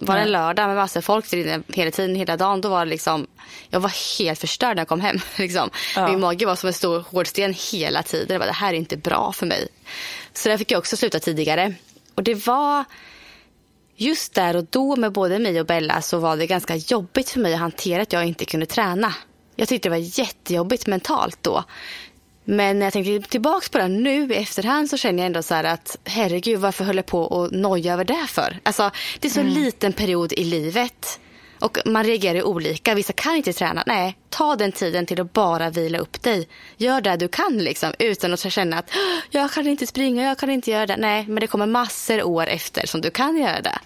Var det en lördag med massor folk hela tiden, hela dagen, då var det liksom, jag var helt förstörd när jag kom hem. Liksom. Ja. Min mage var som en stor hård sten hela tiden. Jag bara, det här är inte bra för mig. Så där fick jag också sluta tidigare. Och det var just där och då med både mig och Bella så var det ganska jobbigt för mig att hantera att jag inte kunde träna. Jag tyckte det var jättejobbigt mentalt då. Men när jag tänker tillbaka på det nu i efterhand så känner jag ändå så att herregud varför höll jag på att noja över det för? Alltså det är så mm. liten period i livet. Och man reagerar olika. Vissa kan inte träna. Nej, ta den tiden till att bara vila upp dig. Gör det du kan liksom utan att känna att jag kan inte springa, jag kan inte göra det. Nej, men det kommer massor år efter som du kan göra det.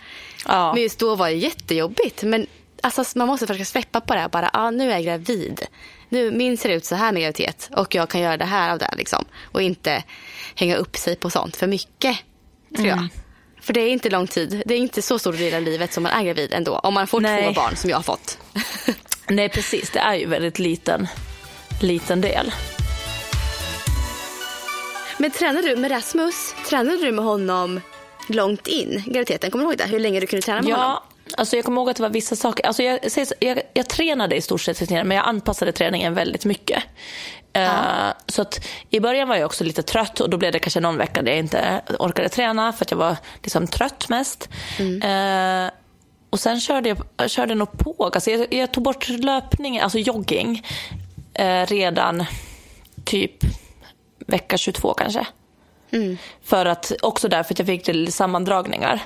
Ja. Men just då var det jättejobbigt. Men alltså, man måste försöka släppa på det. Bara, ah, nu är jag gravid. Nu, min ser ut så här med graviditet och jag kan göra det här av det. Liksom. Och inte hänga upp sig på sånt för mycket, tror jag. Mm. För det är inte lång tid. Det är inte så stor del av livet som man är gravid ändå. Om man får Nej. två barn som jag har fått. Nej precis, det är ju väldigt liten, liten del. Men tränade du med Rasmus, tränade du med honom långt in graviditeten? Kommer du ihåg det? Hur länge du kunde träna med ja, honom? Alltså jag kommer ihåg att det var vissa saker. Alltså jag, jag, jag tränade i stort sett men jag anpassade träningen väldigt mycket. Uh, så att i början var jag också lite trött och då blev det kanske någon vecka där jag inte orkade träna för att jag var liksom trött mest. Mm. Uh, och sen körde jag, jag körde nog på. Alltså jag, jag tog bort löpning, alltså jogging, uh, redan typ vecka 22 kanske. Mm. För att, också därför att jag fick sammandragningar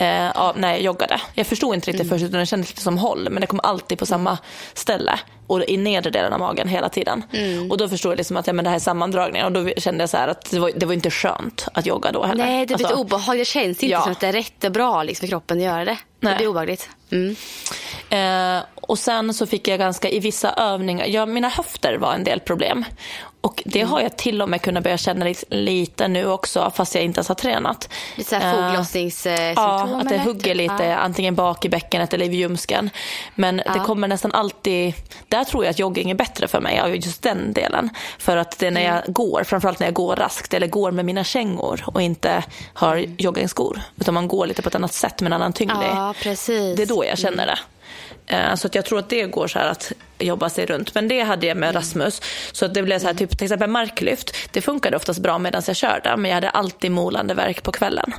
eh, av, när jag joggade. Jag förstod inte riktigt mm. först utan det kändes lite som håll men det kom alltid på samma ställe och i nedre delen av magen hela tiden. Mm. Och då förstod jag liksom att ja, men det här är sammandragningen och då kände jag så att det var, det var inte skönt att jogga då heller. Nej, det blir alltså, obehagligt. Det känns inte ja. som att det är rätt och bra liksom, för kroppen att göra det. Nej. Det blir obehagligt. Mm. Eh, och sen så fick jag ganska, i vissa övningar, ja, mina höfter var en del problem. Och det har jag till och med kunnat börja känna lite nu också fast jag inte ens har tränat. Lite såhär eh, foglossningssymptom? Ja, att det hugger lite ja. antingen bak i bäckenet eller i ljumsken. Men ja. det kommer nästan alltid, där tror jag att jogging är bättre för mig av just den delen. För att det är när jag mm. går, framförallt när jag går raskt eller går med mina kängor och inte har mm. joggingskor. Utan man går lite på ett annat sätt med en annan tyngd. Ja, precis. Det är då jag känner det. Eh, så att jag tror att det går så att jobba sig runt. Men det hade jag med mm. Rasmus. Så det blev så här, typ, till exempel marklyft. Det funkade oftast bra medan jag körde. Men jag hade alltid molande verk på kvällen.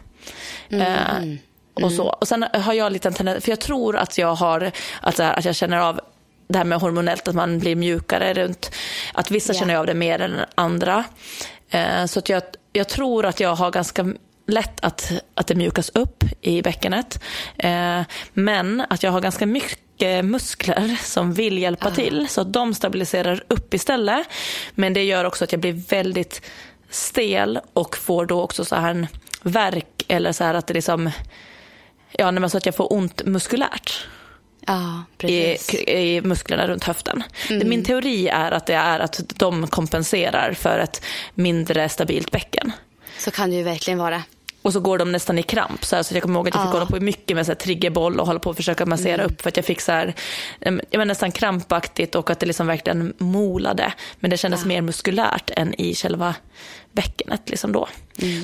Mm. Eh, och, så. Mm. och sen har jag lite tendens, för jag tror att jag har, att, här, att jag känner av det här med hormonellt, att man blir mjukare runt, att vissa yeah. känner av det mer än andra. Eh, så att jag, jag tror att jag har ganska lätt att, att det mjukas upp i bäckenet. Eh, men att jag har ganska mycket muskler som vill hjälpa ah. till så att de stabiliserar upp istället. Men det gör också att jag blir väldigt stel och får då också så här en verk eller så här att det liksom, ja, man så att jag får ont muskulärt Ja, i, i musklerna runt höften. Min teori är att det är att de kompenserar för ett mindre stabilt bäcken. Så kan det ju verkligen vara. Och så går de nästan i kramp. Så, här, så jag kommer ihåg att jag fick hålla på mycket med så här, triggerboll och hålla på och försöka massera upp för att jag fick så här, jag var nästan krampaktigt och att det liksom verkligen molade. Men det kändes mer muskulärt än i själva bäckenet liksom då.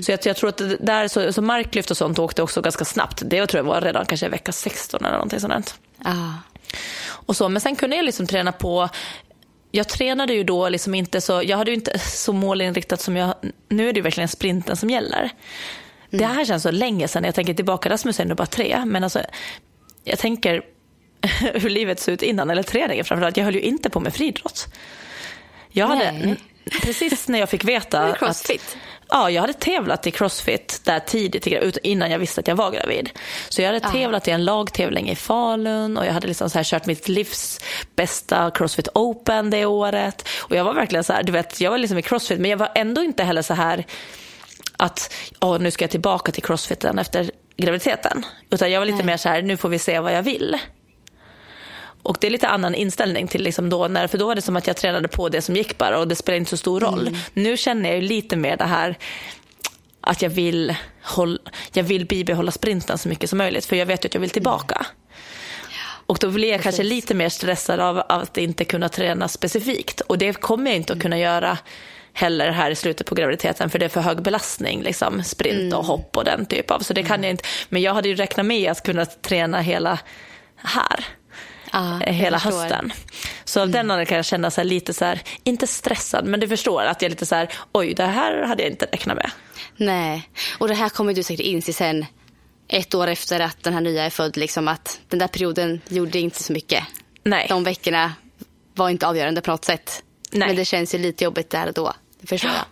Så jag, jag tror att där, så, så marklyft och sånt åkte också ganska snabbt. Det tror jag var redan kanske vecka 16 eller någonting sånt. Ja. Och så, men sen kunde jag liksom träna på jag tränade ju då liksom inte så, jag hade ju inte så målinriktat som jag, nu är det ju verkligen sprinten som gäller. Det här känns så länge sedan, jag tänker tillbaka, Rasmus är ändå bara tre, men alltså jag tänker hur livet såg ut innan, eller träningen framförallt, jag höll ju inte på med friidrott. Jag hade, Nej. precis när jag fick veta det att crossfit? Ja, jag hade tävlat i crossfit där tidigt, innan jag visste att jag var gravid. Så jag hade tävlat i en lagtävling i Falun och jag hade liksom så här kört mitt livs bästa crossfit open det året. Och jag var verkligen så här, du vet, jag var liksom i crossfit men jag var ändå inte heller så här att åh, nu ska jag tillbaka till crossfiten efter graviditeten. Utan jag var lite Nej. mer så här, nu får vi se vad jag vill. Och det är lite annan inställning till liksom då, när, för då var det som att jag tränade på det som gick bara och det spelar inte så stor roll. Nu känner jag ju lite mer det här att jag vill, håll, jag vill bibehålla sprinten så mycket som möjligt för jag vet ju att jag vill tillbaka. Och då blir jag kanske lite mer stressad av, av att inte kunna träna specifikt och det kommer jag inte att kunna göra heller här i slutet på graviditeten för det är för hög belastning, liksom sprint och hopp och den typ av. Så det kan jag inte. Men jag hade ju räknat med att kunna träna hela här. Jag hela hösten. Så av den anledningen kan jag känna så lite så här, inte stressad, men du förstår att jag är lite så här, oj, det här hade jag inte räknat med. Nej, och det här kommer du säkert inse sen ett år efter att den här nya är född. Liksom att den där perioden gjorde inte så mycket. Nej. De veckorna var inte avgörande på något sätt. Nej. Men det känns ju lite jobbigt där och då. Förstår jag.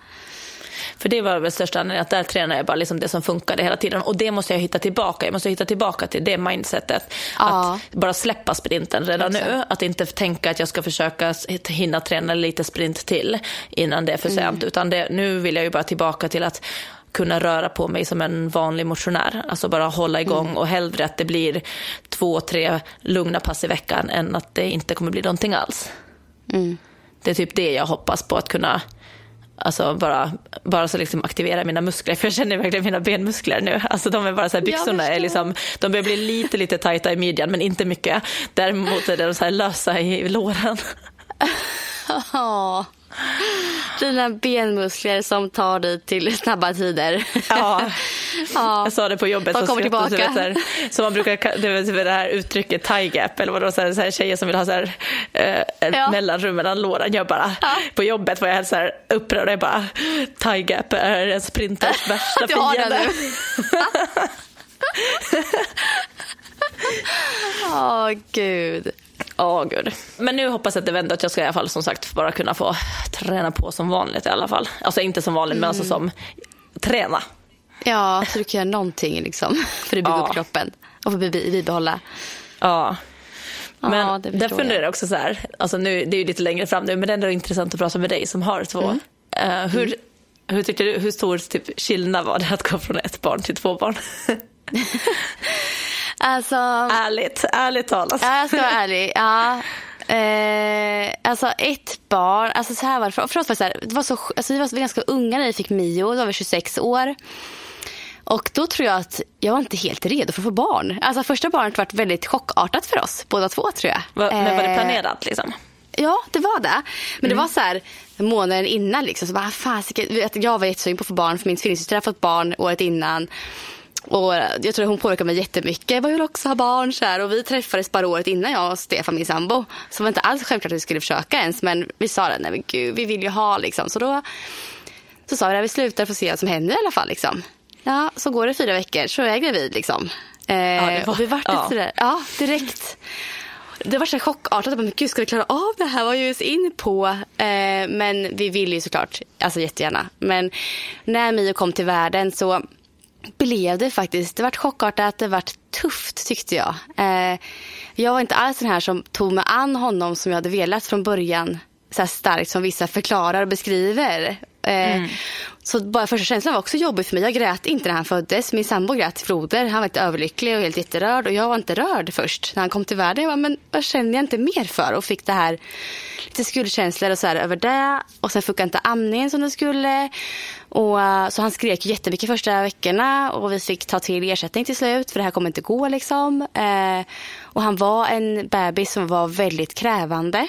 För det var väl största anledningen att där tränar jag bara liksom det som funkade hela tiden. Och det måste jag hitta tillbaka. Jag måste hitta tillbaka till det mindsetet. Ja. Att bara släppa sprinten redan nu. Att inte tänka att jag ska försöka hinna träna lite sprint till innan det är för sent. Utan det, nu vill jag ju bara tillbaka till att kunna röra på mig som en vanlig motionär. Alltså bara hålla igång och hellre att det blir två, tre lugna pass i veckan än att det inte kommer bli någonting alls. Det är typ det jag hoppas på att kunna Alltså bara, bara så liksom aktivera mina muskler, för jag känner verkligen mina benmuskler nu. Alltså de är bara så här, byxorna är liksom, de börjar bli lite, lite tajta i midjan, men inte mycket. Däremot är de så här lösa i låren. Ja. Dina benmuskler som tar dig till snabba tider. Ja, ja. jag sa det på jobbet. De kommer tillbaka. Så vet, man brukar ka- du vet, det här uttrycket tie gap, eller vadå, så här, så här, tjejer som vill ha så här, eh, Ja. mellanrum mellan låren. Jag bara, Ja. på jobbet var jag helt så här upprörd. Jag bara, tie gap är en sprinters värsta fiende. Åh, gud. Ja, gud. Men nu hoppas jag att det vänder, att jag ska i alla fall som sagt bara kunna få träna på som vanligt i alla fall. Alltså inte som vanligt, men alltså som träna. Ja, så du kan göra någonting liksom, för att bygga Ja. upp kroppen och bi- bibehålla. Ja. Ja, Men det där funderar jag. också så här, alltså nu, det är ju lite längre fram nu, men det är ändå intressant att prata med dig som har två. Mm. Eh, hur, hur, tycker du, hur stor typ, skillnad var det att gå från ett barn till två barn? Alltså, ärligt, ärligt talat. ja, jag ska vara ärlig. Ja. Eh, alltså ett barn, alltså så här var det. För, för oss var det, så här, det var så, alltså vi var ganska unga när vi fick Mio, då var vi 26 år. Och då tror jag att jag var inte helt redo för att få barn. Alltså första barnet var väldigt chockartat för oss, båda två tror jag. Men var det Eh, planerat liksom? Ja, det var det. Men Mm. det var så här månaden innan liksom. Så bara, vet, jag var jättesugen på att få barn för min tvillingsyster hade fått barn året innan. Och jag tror hon påverkade mig jättemycket. Jag vill också ha barn. Så här. Och vi träffades bara året innan jag och Stefan, min sambo. Så det var inte alls självklart att vi skulle försöka ens. Men vi sa det, nej men gud, vi vill ju ha liksom. Så då så sa vi att vi slutar för att se vad som händer i alla fall. Liksom. Ja, så går det fyra veckor så är jag gravid liksom. Eh, det var- och vi vart ja. sådär, ja direkt. Det var så chockartat. Jag bara, men gud, ska vi klara av det här? Vad var just in på? Eh, men vi ville ju såklart, alltså jättegärna. Men när Mio kom till världen så blev det faktiskt, det var chockartat, det var tufft tyckte jag. Eh, jag var inte alls den här som tog mig an honom som jag hade velat från början. Så starkt som vissa förklarar och beskriver. Eh, mm. Så bara första känslan var också jobbig för mig. Jag grät inte när han föddes. Min sambo grät Floder. Han var lite överlycklig och helt jätterörd. Och jag var inte rörd först när han kom till världen. Jag bara, men vad känner jag inte mer för? Och fick det här lite skuldkänslor och så över det. Och sen funkade inte amningen som den skulle. Och, eh, så han skrek jättemycket första veckorna och vi fick ta till ersättning till slut för det här kommer inte gå liksom. Eh, och han var en bebis som var väldigt krävande.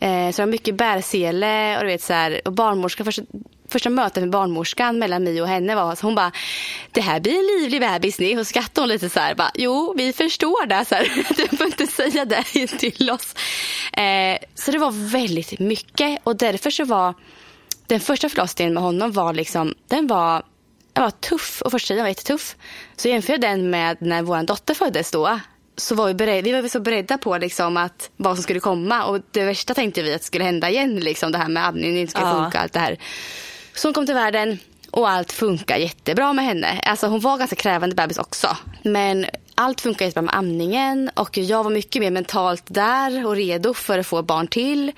Eh, så det var mycket bärsele och du vet så här, och barnmorska första, första mötet med barnmorskan mellan mig och henne var att hon bara, det här blir en livlig bebis ni. Och skrattade hon lite så här, bara, jo vi förstår det. Så här, du får inte säga det till oss. Eh, så det var väldigt mycket och därför så var den första förlossningen med honom var liksom, den var, den var tuff och första tiden var jättetuff. Så jämför den med när vår dotter föddes då så var vi, bered, vi var så beredda på liksom att vad som skulle komma och det värsta tänkte vi att skulle hända igen, liksom det här med amningen inte skulle ja. funka, allt det här. Så hon kom till världen och allt funkar jättebra med henne. Alltså hon var ganska krävande bebis också. Men allt funkar jättebra med amningen och jag var mycket mer mentalt där och redo för att få barn till.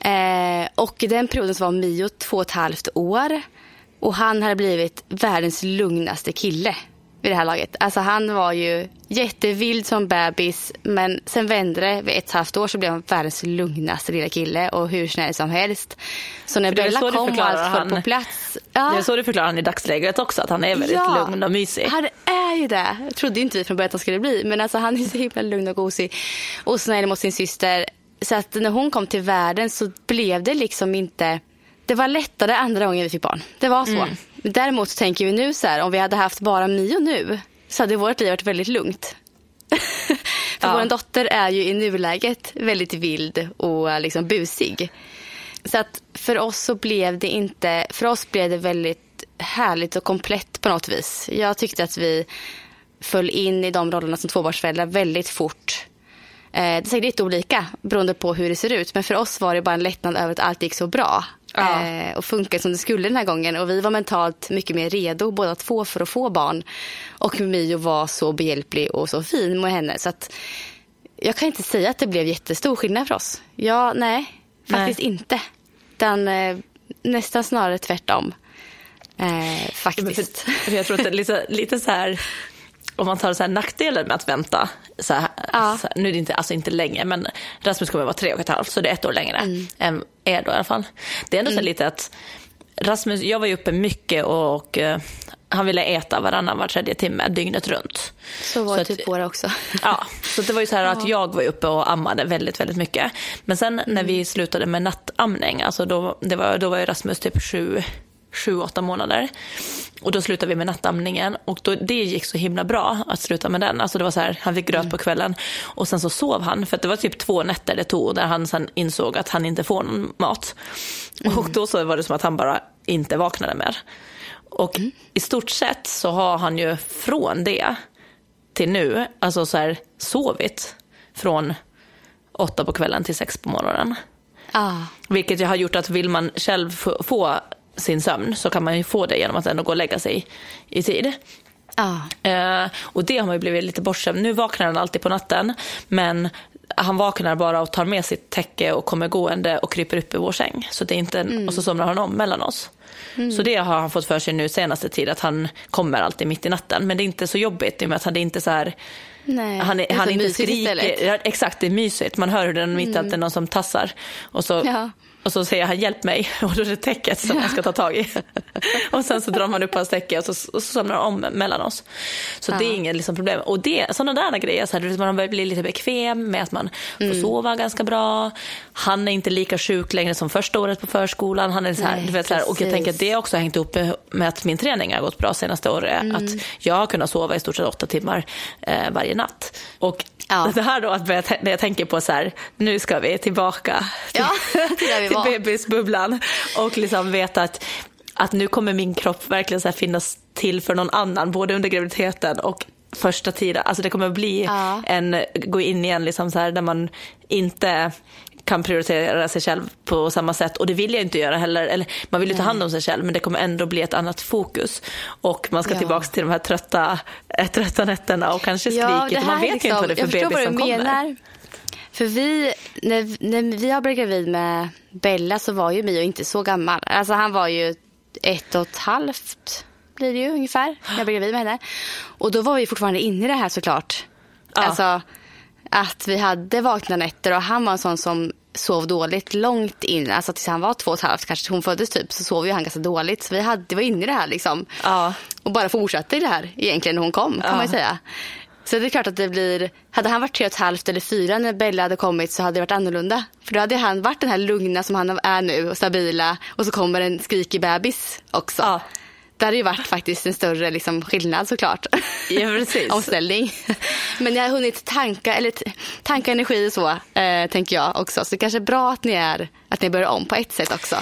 Eh, och i den perioden så var Mio två och ett halvt år och han hade blivit världens lugnaste kille vid det här laget. Alltså han var ju jättevild som bebis men sen vände det. Vid ett halvt år så blev han världens lugnaste lilla kille och hur snäll som helst. Så när Bella kom och allt föll på plats. Ja. Det är så du förklarar han i dagsläget också, att han är väldigt ja, lugn och mysig. han är ju det. Jag trodde inte vi från början att han skulle bli men alltså han är så himla lugn och gosig och snäll mot sin syster. Så att när hon kom till världen så blev det liksom inte det var lättare andra gången vi fick barn. Det var så. Mm. Däremot tänker vi nu så här, om vi hade haft bara Mio nu så hade vårt liv varit väldigt lugnt. För ja. vår dotter är ju i nuläget väldigt vild och liksom busig. Så att för oss så blev det inte, för oss blev det väldigt härligt och komplett på något vis. Jag tyckte att vi föll in i de rollerna som tvåbarnsföräldrar väldigt fort. Eh, det är säkert lite olika beroende på hur det ser ut. Men för oss var det bara en lättnad över att allt gick så bra. Ja. Eh, och funkade som det skulle den här gången. Och vi var mentalt mycket mer redo båda två för att få barn. Och Mio var så behjälplig och så fin med henne. Så att jag kan inte säga att det blev jättestor skillnad för oss. Ja, nej, faktiskt nej. inte. Den, eh, nästan snarare tvärtom. Eh, faktiskt. För, för jag tror att det är lite, lite så här om man tar så här nackdelen med att vänta, så här, ja. så här, nu är det inte, alltså inte länge, men Rasmus kommer vara tre och ett halvt, så det är ett år längre mm. än er då i alla fall. Det är ändå mm. så lite att Rasmus, jag var ju uppe mycket och, och uh, han ville äta varannan var tredje timme dygnet runt. Så var det typ våra också. ja, så det var ju så här att jag var uppe och ammade väldigt, väldigt mycket. Men sen när mm. vi slutade med nattamning, alltså då, det var, då var ju Rasmus typ sju, sju, åtta månader. Och då slutade vi med nattamningen och då, det gick så himla bra att sluta med den. Alltså det var så här, han fick gröt mm. på kvällen och sen så sov han för det var typ två nätter det tog där han sen insåg att han inte får någon mat. Mm. Och då så var det som att han bara inte vaknade mer. Och mm. i stort sett så har han ju från det till nu, alltså så här sovit från åtta på kvällen till sex på morgonen. Ah. Vilket jag har gjort att vill man själv få sin sömn så kan man ju få det genom att ändå gå och lägga sig i tid. Ah. Eh, och det har man ju blivit lite bortskämd. Nu vaknar han alltid på natten men han vaknar bara och tar med sitt täcke och kommer gående och kryper upp i vår säng. Så det är inte, mm. Och så somnar han om mellan oss. Mm. Så det har han fått för sig nu senaste tid att han kommer alltid mitt i natten. Men det är inte så jobbigt i och med att han är inte så här Nej, han, är, han inte skriker. Ja, exakt, det är mysigt. Man hör hur den mitt mm. att det är någon som tassar. Och så ja. Och så säger han hjälp mig och då är det täcket som man ska ta tag i. och sen så drar man upp hans täcke och så, och så somnar om mellan oss. Så ja. det är inget liksom problem. Och det, sådana där grejer, så här, man börjar bli lite bekväm med att man får mm. sova ganska bra. Han är inte lika sjuk längre som första året på förskolan. Han är så här, Nej, du vet, så här, och jag tänker att det också har hängt ihop med att min träning har gått bra senaste året. Mm. Att jag har kunnat sova i stort sett åtta timmar eh, varje natt. Och Ja. Det här då, att börja, när jag tänker på så här, nu ska vi tillbaka till, ja, till, till bebisbubblan och liksom veta att, att nu kommer min kropp verkligen så finnas till för någon annan, både under graviditeten och första tiden. Alltså det kommer bli ja. en, gå in igen liksom så här, där man inte kan prioritera sig själv på samma sätt och det vill jag inte göra heller. Eller, man vill ju ta hand om sig själv men det kommer ändå bli ett annat fokus. Och man ska ja. tillbaka till de här trötta, äh, trötta nätterna och kanske skriket ja, man vet liksom, inte vad det är för bebis som kommer. För vi, när, när vi har blivit gravid med Bella så var ju Mio inte så gammal. Alltså han var ju ett och ett halvt blir det ju ungefär när jag blev gravid med henne. Och då var vi fortfarande inne i det här såklart. Ja. Alltså att vi hade vakna nätter och han var en sån som sov dåligt långt in. Alltså tills han var två och ett halvt, kanske hon föddes typ, så sov ju han ganska dåligt. Så vi hade, var inne i det här liksom. Ja. Och bara fortsatte i det här egentligen när hon kom kan Ja. man ju säga. Så det är klart att det blir, hade han varit tre och ett halvt eller fyra när Bella hade kommit så hade det varit annorlunda. För då hade han varit den här lugna som han är nu och stabila och så kommer en skrikig bebis också. Ja. Det hade ju varit faktiskt en större liksom, skillnad såklart. Ja, precis. Omställning. Men jag har hunnit tanka, eller tanka energi och så, eh, tänker jag också. Så det kanske är bra att ni, är, att ni börjar om på ett sätt också.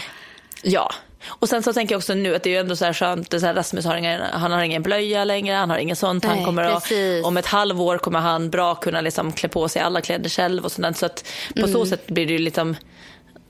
Ja. Och sen så tänker jag också nu att det är ju ändå så här skönt, det så här, Rasmus har ingen, han har ingen blöja längre, han har ingen sånt. han Nej, kommer att, om ett halvår kommer han bra kunna liksom klä på sig alla kläder själv och sånt. Så att på så sätt blir det ju liksom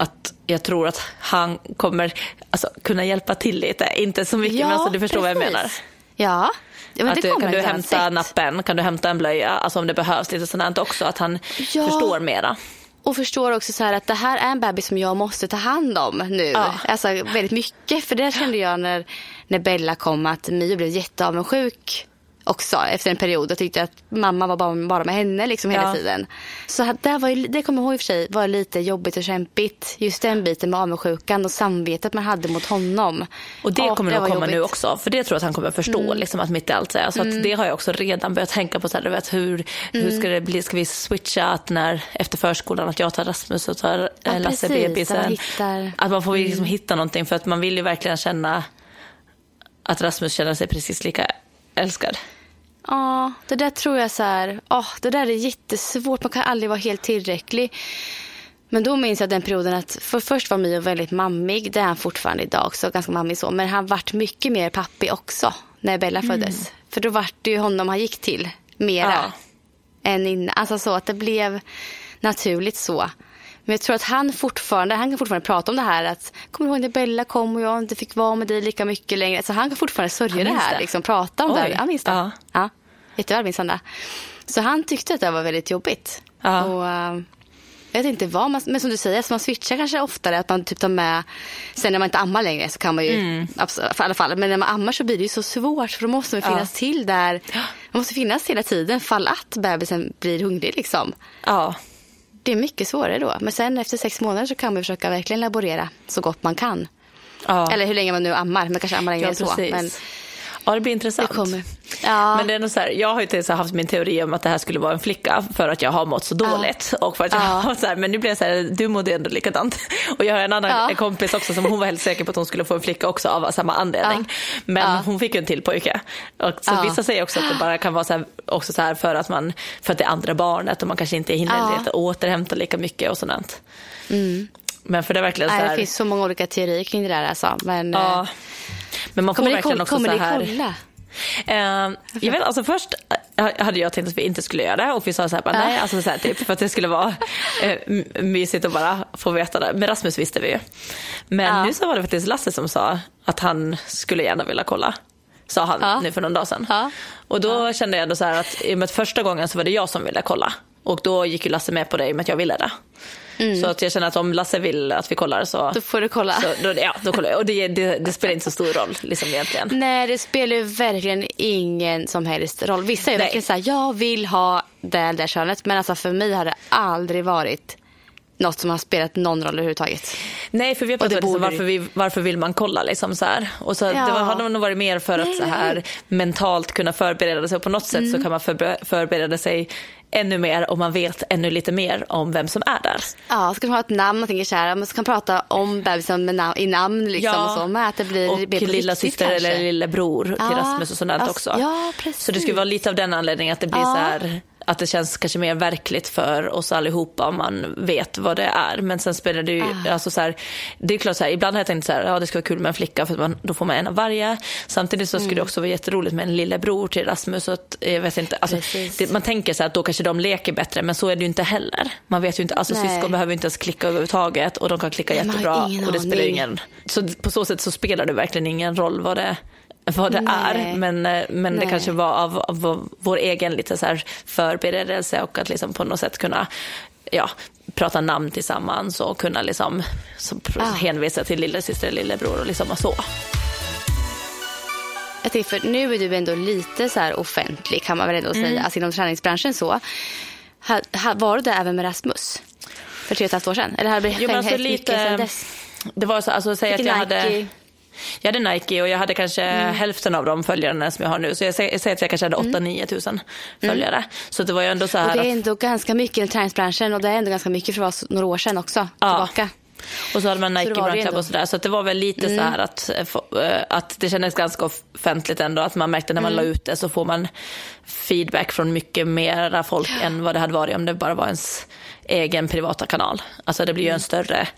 att jag tror att han kommer alltså, kunna hjälpa till lite. Inte så mycket, men alltså, du förstår vad jag precis. menar. Ja, ja men att det kommer kan du hämta garanterat. nappen, kan du hämta en blöja, alltså om det behövs lite sånt också. Att han Ja. förstår mera. Och förstår också så att det här är en bebis som jag måste ta hand om nu. Ja. Alltså väldigt mycket. För det kände jag när, när Bella kom att Mio blev jätteavundsjuk också efter en period och tyckte att mamma var bara, bara med henne liksom hela Ja. tiden. Så att det, var, ju- det kommer jag ihåg i och för sig var lite jobbigt och kämpigt. Just den biten med avundsjukan och samvetet man hade mot honom. Och det Ja, kommer nog var komma jobbigt. nu också. För det tror jag att han kommer förstå liksom, att mitt i allt. Så, här. så att det har jag också redan börjat tänka på. Så här, vet, hur, hur ska det bli? Ska vi switcha att när, efter förskolan att jag tar Rasmus och tar Ja, eh, Lasse precis. bebisen? Att man hittar- Att man får liksom hitta någonting. För att man vill ju verkligen känna att Rasmus känner sig precis lika älskad. Ja, det där tror jag så här, åh, det där är jättesvårt. Man kan aldrig vara helt tillräcklig. Men då minns jag den perioden att för först var Mio väldigt mammig. Det är han fortfarande idag också, ganska mammig så. Men han vart mycket mer pappig också när Bella föddes. För då vart det ju honom han gick till mera Ja. än innan. Alltså så att det blev naturligt så. Men jag tror att han fortfarande, han kan fortfarande prata om det här att kommer du ihåg när Bella kom och jag inte fick vara med dig lika mycket längre. Så han kan fortfarande sörja det här, det. liksom prata om det. Oj. här. Han minns det. Ja. Ja, jätteväl minns han det. Så han tyckte att det var väldigt jobbigt. Ja. Och, eh, jag vet inte vad man, men som du säger, så man switchar kanske oftare. Att man typ tar med, sen när man inte ammar längre så kan man ju, Mm. absolut, för alla fall. Men när man ammar så blir det ju så svårt för då måste man finnas till där. Man måste finnas hela tiden fall att bebisen blir hungrig liksom. Ja, Det är mycket svårare då. Men sen efter sex månader så kan man försöka verkligen laborera så gott man kan. ja. Eller hur länge man nu ammar, men kanske ammar längre ja än så. Men Ja, det blir det intressant. kommer. Ja. Men det är nog så här, jag har ju till så här haft min teori om att det här skulle vara en flicka för att jag har mått så dåligt. Och för att jag Ja. har så här, men nu blir jag så här, du mådde ändå likadant. Och jag har en annan Ja. kompis också som hon var helt säker på att hon skulle få en flicka också av samma anledning. Men Ja. hon fick ju en till pojke. Och så Ja. vissa säger också att det bara kan vara så här, också så här för att man, för att det är andra barnet och man kanske inte hinner Ja. lite återhämta lika mycket och sådant. Men för det är verkligen så Nej, det här, finns så många olika teorier kring det där alltså. Men, ja. Men man får kommer ni, verkligen också kommer så här. kolla? Eh, jag vet, alltså först eh, hade jag tänkt att vi inte skulle göra det och vi sa så här, bara, nej, alltså så här, typ, för att det skulle vara m- mysigt att bara få veta det. Men Rasmus visste vi ju. Men Ja. nu så var det faktiskt Lasse som sa att han skulle gärna vilja kolla. Sa han nu för någon dag sedan. Och då kände jag ändå så här att i och med att första gången så var det jag som ville kolla. Och då gick ju Lasse med på det i och med att jag ville det. Så att jag känner att om Lasse vill att vi kollar så, Mm. Då får du kolla. så då, ja, då kollar jag. Och det, det, det spelar inte så stor roll liksom egentligen. Nej, det spelar ju verkligen ingen som helst roll. Vissa är ju verkligen så här, jag vill ha det där könet. Men alltså för mig har det aldrig varit något som har spelat någon roll överhuvudtaget. Nej, för vi har pratat liksom, varför, vi, varför vill man kolla liksom så här. Och så Ja. Det var, hade nog varit mer för att Nej, så här, nej. mentalt kunna förbereda sig. Och på något sätt Mm. så kan man förbe- förbereda sig ännu mer om man vet ännu lite mer om vem som är där. Ja, ska man ha ett namn man tänker så här, man kan prata om bebisen med nam- i namn liksom och så. Med att det blir och lilla riktigt syster kanske. eller lillebror till Ja, Rasmus och sådant alltså, också. ja, precis. Så det skulle vara lite av den anledningen att det blir Ja. så här att det känns kanske mer verkligt för oss allihopa om man vet vad det är. Men sen spelar det ju, Ah. alltså så här, det är klart så här, ibland har jag tänkt så här, ja det ska vara kul med en flicka för man, då får man en av varje. Samtidigt så skulle Mm. det också vara jätteroligt med en lillebror till Rasmus. Så att, jag vet inte, alltså, det, man tänker så här att då kanske de leker bättre, men så är det ju inte heller. Man vet ju inte, alltså Nej. syskon behöver inte ens klicka överhuvudtaget och de kan klicka Nej, jättebra och det spelar ingen så på så sätt så spelar det verkligen ingen roll vad det, vad det Nej. är. Men, eh, men det kanske var av, av vår egen lite så här förberedelse och att liksom på något sätt kunna ja, prata namn tillsammans och kunna liksom, så, Ah. hänvisa till lillasyster och lillebror och liksom och så. Jag tänker, för nu är du ändå lite så här offentlig kan man väl ändå Mm. säga, alltså inom träningsbranschen så. Ha, ha, var du där även med Rasmus? För tre och ett halvt år sedan? Eller har det Jo, men alltså mycket sedan lite, dess? det var så, alltså säg att jag hade, Nike? Jag hade Nike och jag hade kanske Mm. hälften av de följarna som jag har nu. Så jag säger, att jag kanske hade 8-9 tusen följare. Så det var ju ändå så här Mm. Och det är att, ändå ganska mycket i träningsbranschen och det är ändå ganska mycket för oss några år sedan också. Ja. Tillbaka. Och så hade man Nike Run Club och sådär. Så att det var väl lite så här att, eh, eh, att det kändes ganska offentligt ändå. Att man märkte när man la ut det så får man feedback från mycket mera folk än vad det hade varit om det bara var ens egen privata kanal. Alltså det blir ju en större,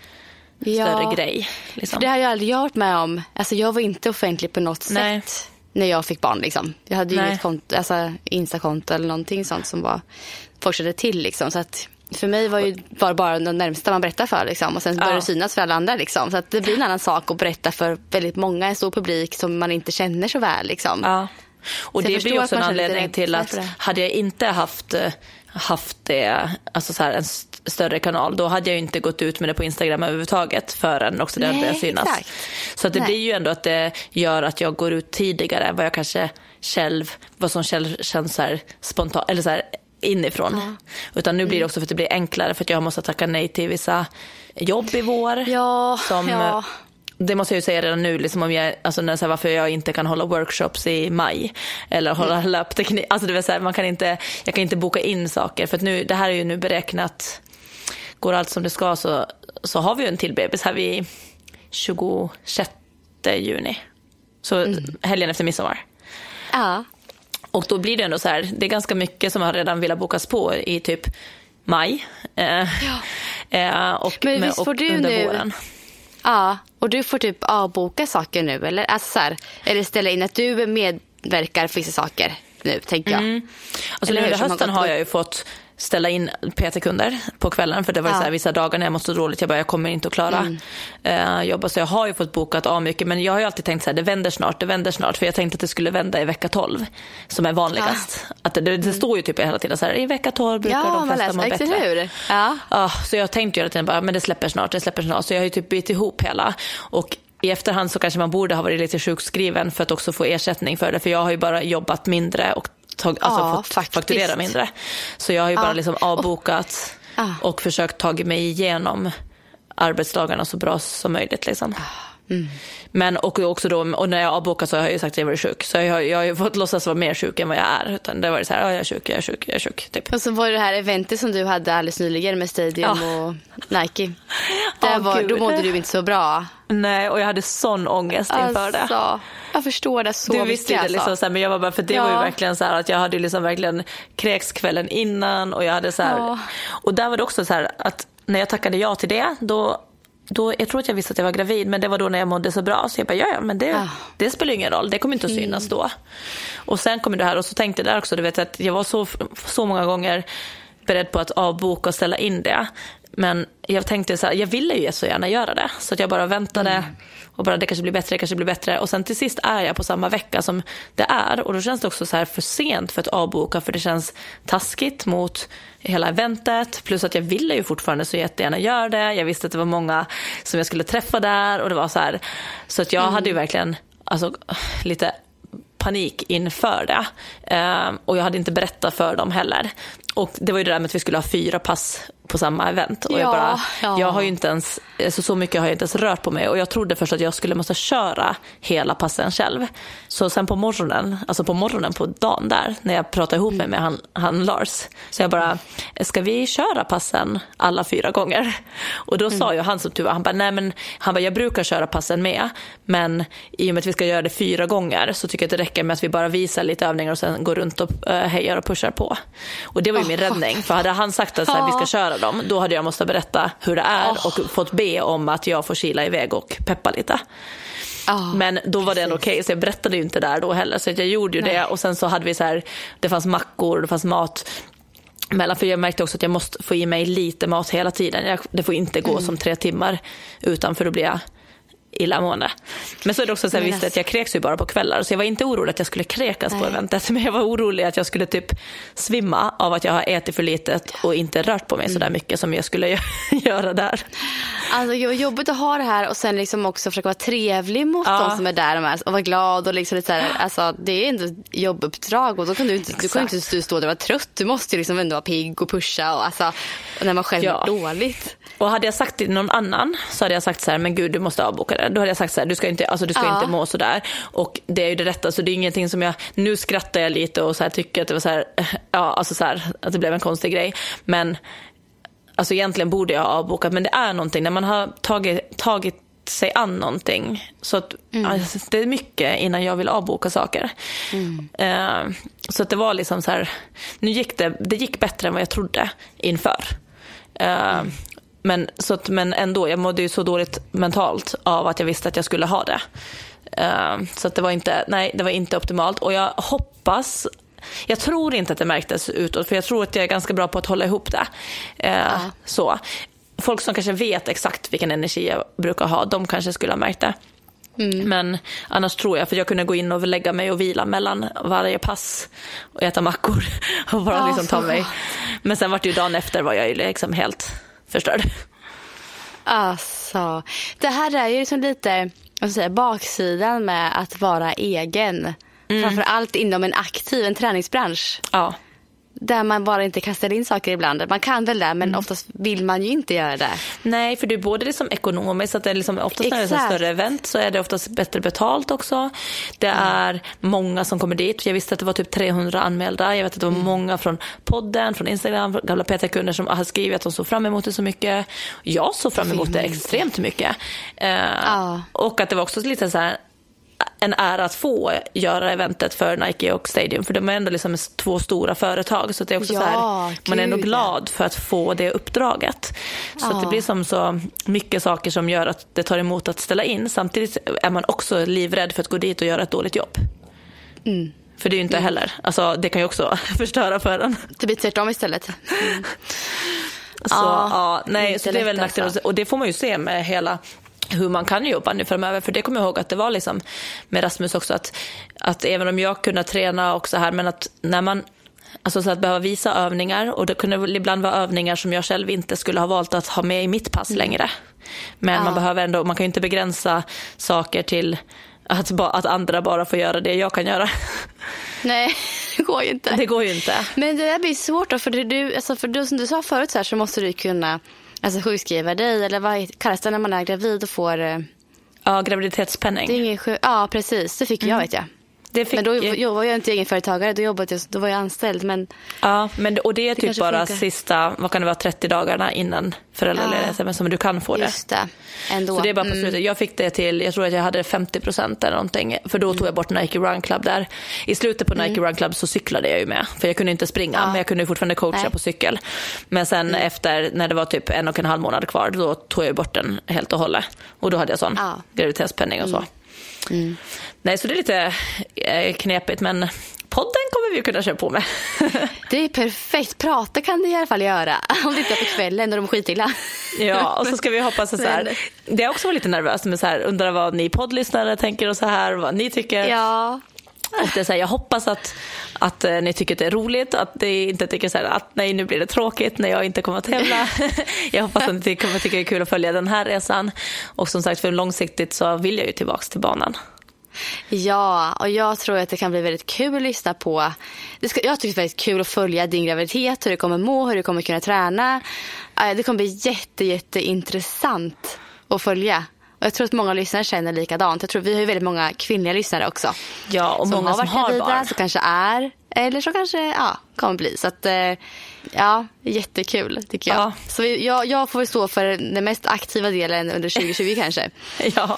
större grej. Liksom. För det har jag aldrig varit med om. Alltså jag var inte offentlig på något Nej. sätt när jag fick barn. Liksom. Jag hade ju Nej. inget konto, alltså, Instakonto eller någonting sånt som var, folk kände till. Liksom. Så att för mig var ju bara, bara de närmsta man berättar för. Liksom. Och sen började Ja. det synas för alla andra. Liksom. Så att det blir en annan sak att berätta för väldigt många, en stor publik som man inte känner så väl. Liksom. Ja. Och Så det blir också en anledning till att det. hade jag inte haft, eh, haft det, alltså så här, en större kanal, då hade jag ju inte gått ut med det på Instagram överhuvudtaget förrän också det Nej, började synas. exakt. Så att det Nej. blir ju ändå att det gör att jag går ut tidigare än vad jag kanske själv, vad som själv känns så här spontant, eller så här inifrån. Utan nu blir Mm. det också för att det blir enklare för att jag måste tacka nej till vissa jobb i vår. Ja, som, ja. Det måste jag ju säga redan nu, liksom om jag, alltså när, så här, varför jag inte kan hålla workshops i maj. Eller hålla Mm. löpteknik. Alltså det vill säga, man kan inte, jag kan inte boka in saker. För nu, det här är ju nu beräknat, går allt som det ska så, så har vi ju en till bebis här vid 26 juni. Så Mm. helgen efter midsommar. Ja. Och då blir det ändå så här, det är ganska mycket som har redan velat bokas på i typ maj. Eh, eh, och, Men visst och får du under nu- våren. Ja, och du får typ avboka saker nu eller? Alltså så här, eller ställa in att du medverkar för vissa saker nu, tänker jag. Alltså Eller nu under hösten har jag ju fått ställa in PT-kunder på kvällen för det var Ja. så här, vissa dagar när jag måste dåligt, jag bara jag kommer inte att klara Mm. eh, jobba så jag har ju fått bokat av mycket men jag har ju alltid tänkt så här, det vänder snart, det vänder snart för jag tänkte att det skulle vända i vecka 12 som är vanligast. Att det, det står ju typ hela tiden så här, i vecka 12 brukar Mm. Ja, de flesta må bättre. hur? Ja. Ja, så jag tänkte ju hela tiden bara, men det släpper snart, det släpper snart. Så jag har ju typ bytt ihop hela. Och i efterhand så kanske man borde ha varit lite sjukskriven för att också få ersättning för det. För jag har ju bara jobbat mindre och tag, alltså Ja, fått faktiskt. fakturera mindre. Så jag har ju bara liksom avbokat Ja. och försökt ta mig igenom arbetsdagarna så bra som möjligt. Liksom. Mm. Men och också då, och när jag avbokar så har jag ju sagt att jag varit sjuk. Så jag har, jag har ju fått låtsas vara mer sjuk än vad jag är. Utan det var det så här, ja, jag är sjuk, jag är sjuk, jag är sjuk. Typ. Och så var det det här eventet som du hade alldeles nyligen med Stadium Ja. och Nike. Där Ja, var, gud. då mådde du inte så bra. Nej, och jag hade sån ångest inför det. Alltså, jag förstår det så Du mycket. visste ju det alltså. liksom, så här, men jag var bara, för det Ja. var ju verkligen så här att jag hade liksom verkligen kräks kvällen innan och jag hade så här, Ja. och där var det också så här att när jag tackade ja till det, då då, jag tror att jag visste att jag var gravid, men det var då när jag mådde så bra. Så jag bara, ja, ja men det, Ah. det spelar ingen roll. Det kommer inte att synas då. Och sen kommer det här, och så tänkte jag där också, du vet att jag var så, så många gånger beredd på att avboka och ställa in det. Men jag tänkte så här, jag ville ju så gärna göra det. Så att jag bara väntade och bara det kanske blir bättre, det kanske blir bättre. Och sen till sist är jag på samma vecka som det är. Och då känns det också så här för sent för att avboka för det känns taskigt mot hela eventet. Plus att jag ville ju fortfarande så jättegärna göra det. Jag visste att det var många som jag skulle träffa där och det var så här. Så att jag hade ju verkligen alltså, lite panik inför det. Ehm, och jag hade inte berättat för dem heller. Och det var ju det där med att vi skulle ha fyra pass på samma event. Och jag, Ja, bara, ja. jag har ju inte ens, alltså så mycket har jag inte ens rört på mig. Och jag trodde först att jag skulle måste köra hela passen själv. Så sen på morgonen, alltså på morgonen på dagen där, när jag pratade ihop mig med han, han Lars. Så jag bara, ska vi köra passen alla fyra gånger? Och då sa ju han som tur han bara, nej men, han bara, jag brukar köra passen med. Men i och med att vi ska göra det fyra gånger så tycker jag att det räcker med att vi bara visar lite övningar och sen går runt och uh, hejar och pushar på. Och det var ju min räddning. För hade han sagt att så här, vi ska köra dem, då hade jag måste berätta hur det är och fått be om att jag får kila iväg och peppa lite. Ja, Men då var det ändå okej, så jag berättade ju inte där då heller. Så jag gjorde ju det och sen så hade vi så här, det fanns mackor, det fanns mat. Mellan, för jag märkte också att jag måste få i mig lite mat hela tiden. Jag, det får inte gå som tre timmar utan för då blir jag illamående. Men så är det också så jag Men visste att alltså- jag kräks ju bara på kvällar så jag var inte orolig att jag skulle kräkas på Nej. eventet men jag var orolig att jag skulle typ svimma av att jag har ätit för litet och inte rört på mig Mm. så där mycket som jag skulle göra där. Alltså, jobbigt att ha det här och sen liksom också försöka vara trevlig mot Ja. de som är där är, och vara glad. och liksom lite så här, alltså, Det är ändå ett jobbuppdrag och då kan du inte, du kan inte stå där och vara trött. Du måste ju liksom ändå vara pigg och pusha och, alltså, och när man själv Ja. mår dåligt. Och hade jag sagt till någon annan så hade jag sagt så här, men gud du måste avboka det. Då hade jag sagt så här, du ska inte, alltså, du ska Ja. inte må så där. Och det är ju det rätta, så det är ingenting som jag, nu skrattar jag lite och så här, tycker att det var så här, ja alltså så här, att det blev en konstig grej. Men alltså egentligen borde jag ha avbokat, men det är någonting när man har tagit, tagit sig an någonting. Så att, alltså, det är mycket innan jag vill avboka saker. Eh, så att det var liksom så här, nu gick det, det gick bättre än vad jag trodde inför. Eh, men, så att, men ändå, jag mådde ju så dåligt mentalt av att jag visste att jag skulle ha det. Eh, så att det var inte, nej, det var inte optimalt. Och jag hoppas, jag tror inte att det märktes utåt, för jag tror att jag är ganska bra på att hålla ihop det. Eh, så. Folk som kanske vet exakt vilken energi jag brukar ha, de kanske skulle ha märkt det. Men annars tror jag, för jag kunde gå in och lägga mig och vila mellan varje pass och äta mackor och bara Ja, liksom ta mig. Men sen var det ju dagen efter var jag ju liksom helt förstörd. Alltså, det här är ju liksom lite säga, baksidan med att vara egen. Framför allt inom en aktiv en träningsbransch. Ja. Där man bara inte kastar in saker ibland. Man kan väl det, men oftast vill man ju inte göra det. Nej, för det är både liksom ekonomiskt, att det är liksom, oftast när det är större event så är det oftast bättre betalt också. Det är många som kommer dit. Jag visste att det var typ 300 anmälda. Jag vet att det var många från podden, från Instagram, från gamla PT-kunder som har skrivit att de såg fram emot det så mycket. Jag såg fram emot det extremt mycket. Eh, Ja. Och att det var också lite så här en ära att få göra eventet för Nike och Stadium. För de är ändå liksom två stora företag. Så det är också Ja, så här, man är ändå ja. glad för att få det uppdraget. Så att det Ja. blir som så mycket saker som gör att det tar emot att ställa in. Samtidigt är man också livrädd för att gå dit och göra ett dåligt jobb. Mm. För det är ju inte heller, alltså det kan ju också förstöra för en. Det blir tvärtom istället. Så, Ja, ja, nej, inte så det är väl lätt nackdel. alltså. Och det får man ju se med hela hur man kan jobba nu framöver. För det kommer jag ihåg att det var liksom med Rasmus också att, att även om jag kunde träna och så här, men att när man Alltså så att behöva visa övningar och det kunde ibland vara övningar som jag själv inte skulle ha valt att ha med i mitt pass längre. Men man Ja. behöver ändå, man kan ju inte begränsa saker till att, ba, att andra bara får göra det jag kan göra. Nej, det går ju inte. Det går ju inte. Men det där blir svårt då, för du, alltså för du, som du sa förut så, här, så måste du kunna alltså, sjukskriva dig, eller vad kallas det när man är gravid och får... eh, Ja, graviditetspenning. Det är ingen sjuk... Ja, precis. Det fick jag vet jag. Det fick, Men då jag var jag inte egenföretagare, då, jobbade jag, då var jag anställd. Men Ja, men, och det är typ kanske bara funkar. sista, vad kan det vara, 30 dagarna innan föräldraledigheten men som du kan få det. just det, ändå. Så det är bara på Mm. slutet. Jag fick det till, jag tror att jag hade 50 procent eller någonting. För då tog jag bort Nike Run Club där. I slutet på Nike Run Club så cyklade jag ju med. För jag kunde inte springa, Mm. Ja. men jag kunde fortfarande coacha Nej. på cykel. Men sen Mm. efter, när det var typ en och en halv månad kvar, då tog jag bort den helt och hållet. Och då hade jag sån Ja. Mm. graviditetspenning och så. Nej, så det är lite eh, knepigt, men podden kommer vi kunna köra på med. Det är perfekt. Prata kan du i alla fall göra. Om det inte är på kvällen när de är skitilla. Ja, och så ska vi hoppas att så här, det är också lite nervöst med så här, undrar vad ni poddlyssnare tänker och så här, vad ni tycker. Ja. Och det är så här, jag hoppas att, att eh, ni tycker att det är roligt, att ni inte tycker så här, att nej nu blir det tråkigt när jag inte kommer att tävla. jag hoppas att ni kommer att tycka det är kul att följa den här resan. Och som sagt, för långsiktigt så vill jag ju tillbaks till banan. Ja, och jag tror att det kan bli väldigt kul att lyssna på. Det ska, jag tycker det är väldigt kul att följa din graviditet, hur du kommer må, hur du kommer kunna träna. Det kommer bli jätte, jätte intressant att följa. Och jag tror att många lyssnare känner likadant. Jag tror vi har ju väldigt många kvinnliga lyssnare också. Ja, och som många har som varit har gravida, barn. som kanske är, eller som kanske ja, kommer bli. Så att, eh, ja, jättekul tycker jag. Ja. Så jag, jag får väl stå för den mest aktiva delen under 2020 kanske. Ja,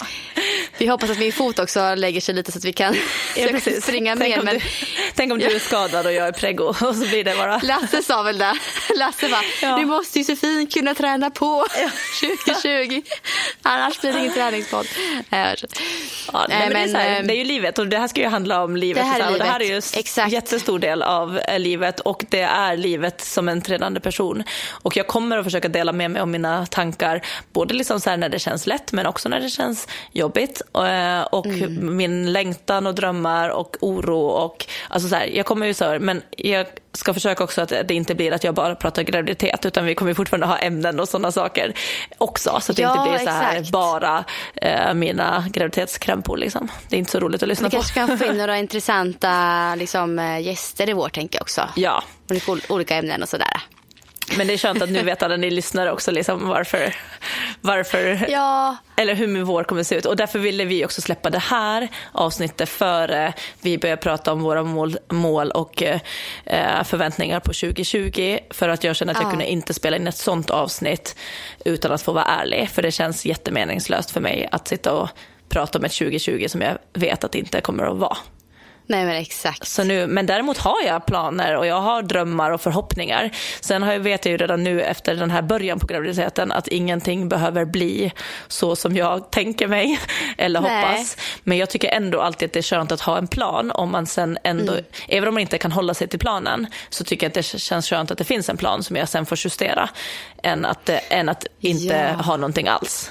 Vi hoppas att min fot också lägger sig lite så att vi kan ja springa tänk mer. Om Men du, tänk om du är skadad och jag är preggo och så blir det bara... Lasse sa väl det. Lasse bara, Ja. du måste ju Josefin kunna träna på 2020. Annars blir det ingen träningspodd. Eh, Ja, nej, men det, är här, ehm, det är ju livet och det här ska ju handla om livet. Det här är och det här är ju livet, en exakt. jättestor del av eh, livet och det är livet som en tränande person. Och jag kommer att försöka dela med mig av mina tankar, både liksom så här när det känns lätt men också när det känns jobbigt. Eh, Och Mm. min längtan och drömmar och oro och alltså så här, jag kommer ju så här, men jag ska försöka också att det inte blir att jag bara pratar graviditet utan vi kommer fortfarande ha ämnen och sådana saker också så att det Ja, inte blir så här exakt. bara eh, mina graviditetskrämpor liksom. Det är inte så roligt att lyssna Vi på. kanske kan få in några intressanta liksom, eh, gäster i vår tänker jag också. Ja, olika ämnen och sådär. Men det är skönt att nu vet alla ni lyssnare också liksom varför, varför Ja, eller hur min vår kommer se ut. Och därför ville vi också släppa det här avsnittet före vi börjar prata om våra mål, mål och eh, förväntningar på 2020. För att jag känner att jag Ja. kunde inte spela in ett sånt avsnitt utan att få vara ärlig. För det känns jättemeningslöst för mig att sitta och prata om ett 2020 som jag vet att det inte kommer att vara. Nej men exakt. Så nu, men däremot har jag planer och jag har drömmar och förhoppningar. Sen har jag, vet jag ju redan nu efter den här början på graviditeten att ingenting behöver bli så som jag tänker mig eller Nej. hoppas. Men jag tycker ändå alltid att det är skönt att ha en plan om man sen ändå, Mm. även om man inte kan hålla sig till planen så tycker jag att det känns skönt att det finns en plan som jag sen får justera än att, än att inte Ja. ha någonting alls.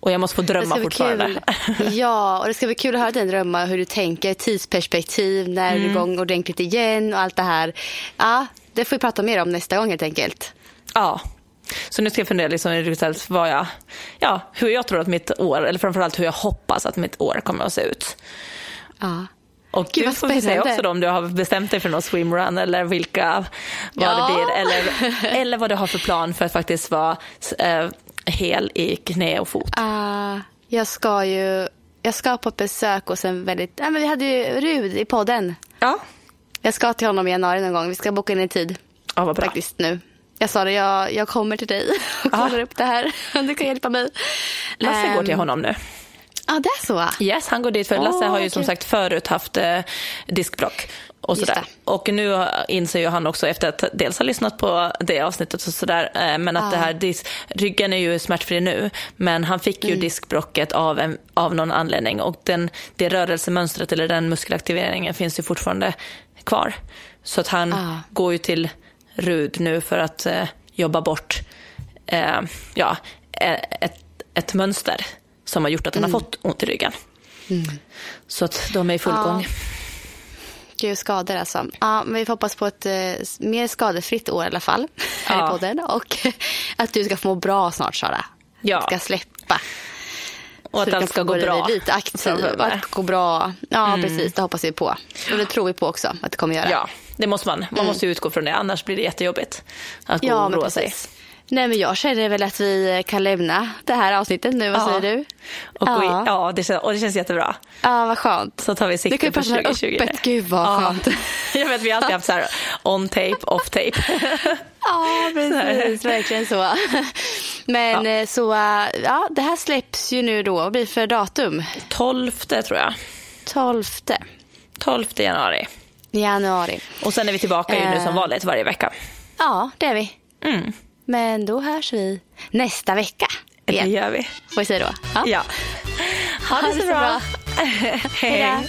Och jag måste få drömma fortfarande. kul. Ja, och det ska bli kul att höra dina drömmar, hur du tänker, tidsperspektiv, när Mm. är du igång ordentligt igen och allt det här. Ja, det får vi prata mer om nästa gång helt enkelt. Ja. Så nu ska jag fundera liksom vad jag, ja, hur jag tror att mitt år, eller framförallt hur jag hoppas att mitt år kommer att se ut. Ja. Och Gud, du får vi säga också då om du har bestämt dig för någon swimrun eller vilka, vad Ja. det blir. Eller, eller vad du har för plan för att faktiskt vara eh, hel i knä och fot. Ah, jag ska ju jag ska på besök hos en väldigt... Nej, men vi hade ju Rud i podden. Ja, Jag ska till honom i januari någon gång. Vi ska boka in en tid. ja vad bra. Faktiskt nu. Jag sa det, jag, jag kommer till dig och Ah. kollar upp det här. Du kan hjälpa mig. Lasse går till Ehm, honom nu. Ja, det är så. Yes, han går dit för Lasse har ju som kul. sagt förut haft eh, diskbråck. Och, sådär. och nu inser ju han också efter att dels ha lyssnat på det avsnittet och sådär, eh, men att det här dis- ryggen är ju smärtfri nu, men han fick Mm. ju diskbråcket av, en, av någon anledning och den, det rörelsemönstret eller den muskelaktiveringen finns ju fortfarande kvar. Så att han Ah. går ju till Rud nu för att eh, jobba bort eh, ja, eh, ett, ett mönster som har gjort att han Mm. har fått ont i ryggen. Så att de är i full Ja. gång. Gud, skador alltså. Ja, men vi får hoppas på ett eh, mer skadefritt år i alla fall. Här Ja. i podden. Och att du ska få må bra snart, Sara. Ja. Ska släppa. Och att allt ska gå bra. Lite aktiv. Att gå bra. Ja, precis. Det hoppas vi på. Och det tror vi på också att det kommer göra. Ja, det måste man. Man måste ju utgå från det, annars blir det jättejobbigt att gå Mm. Ja, och oroa sig. precis. Nej, men jag känner väl att vi kan lämna det här avsnittet nu. Vad Ja. säger du? Och, ja. ja det, känns, och det känns jättebra. ja, vad skönt. Så tar vi sikte vi på prata med 2020. öppet. Gud, vad skönt. Jag vet, vi har alltid haft så här on tape, off tape. Ja, precis. Verkligen så. Men eh, så, eh, ja, det här släpps ju nu då. Vad blir för datum? 12 tror jag. 12 12 januari. januari. Och sen är vi tillbaka ju nu Eh. som vanligt varje vecka. Ja, det är vi. Mm. Men då hörs vi nästa vecka Det igen. gör vi. Får vi säga då? Ja. Ja. Ha det så bra. Hej Hej.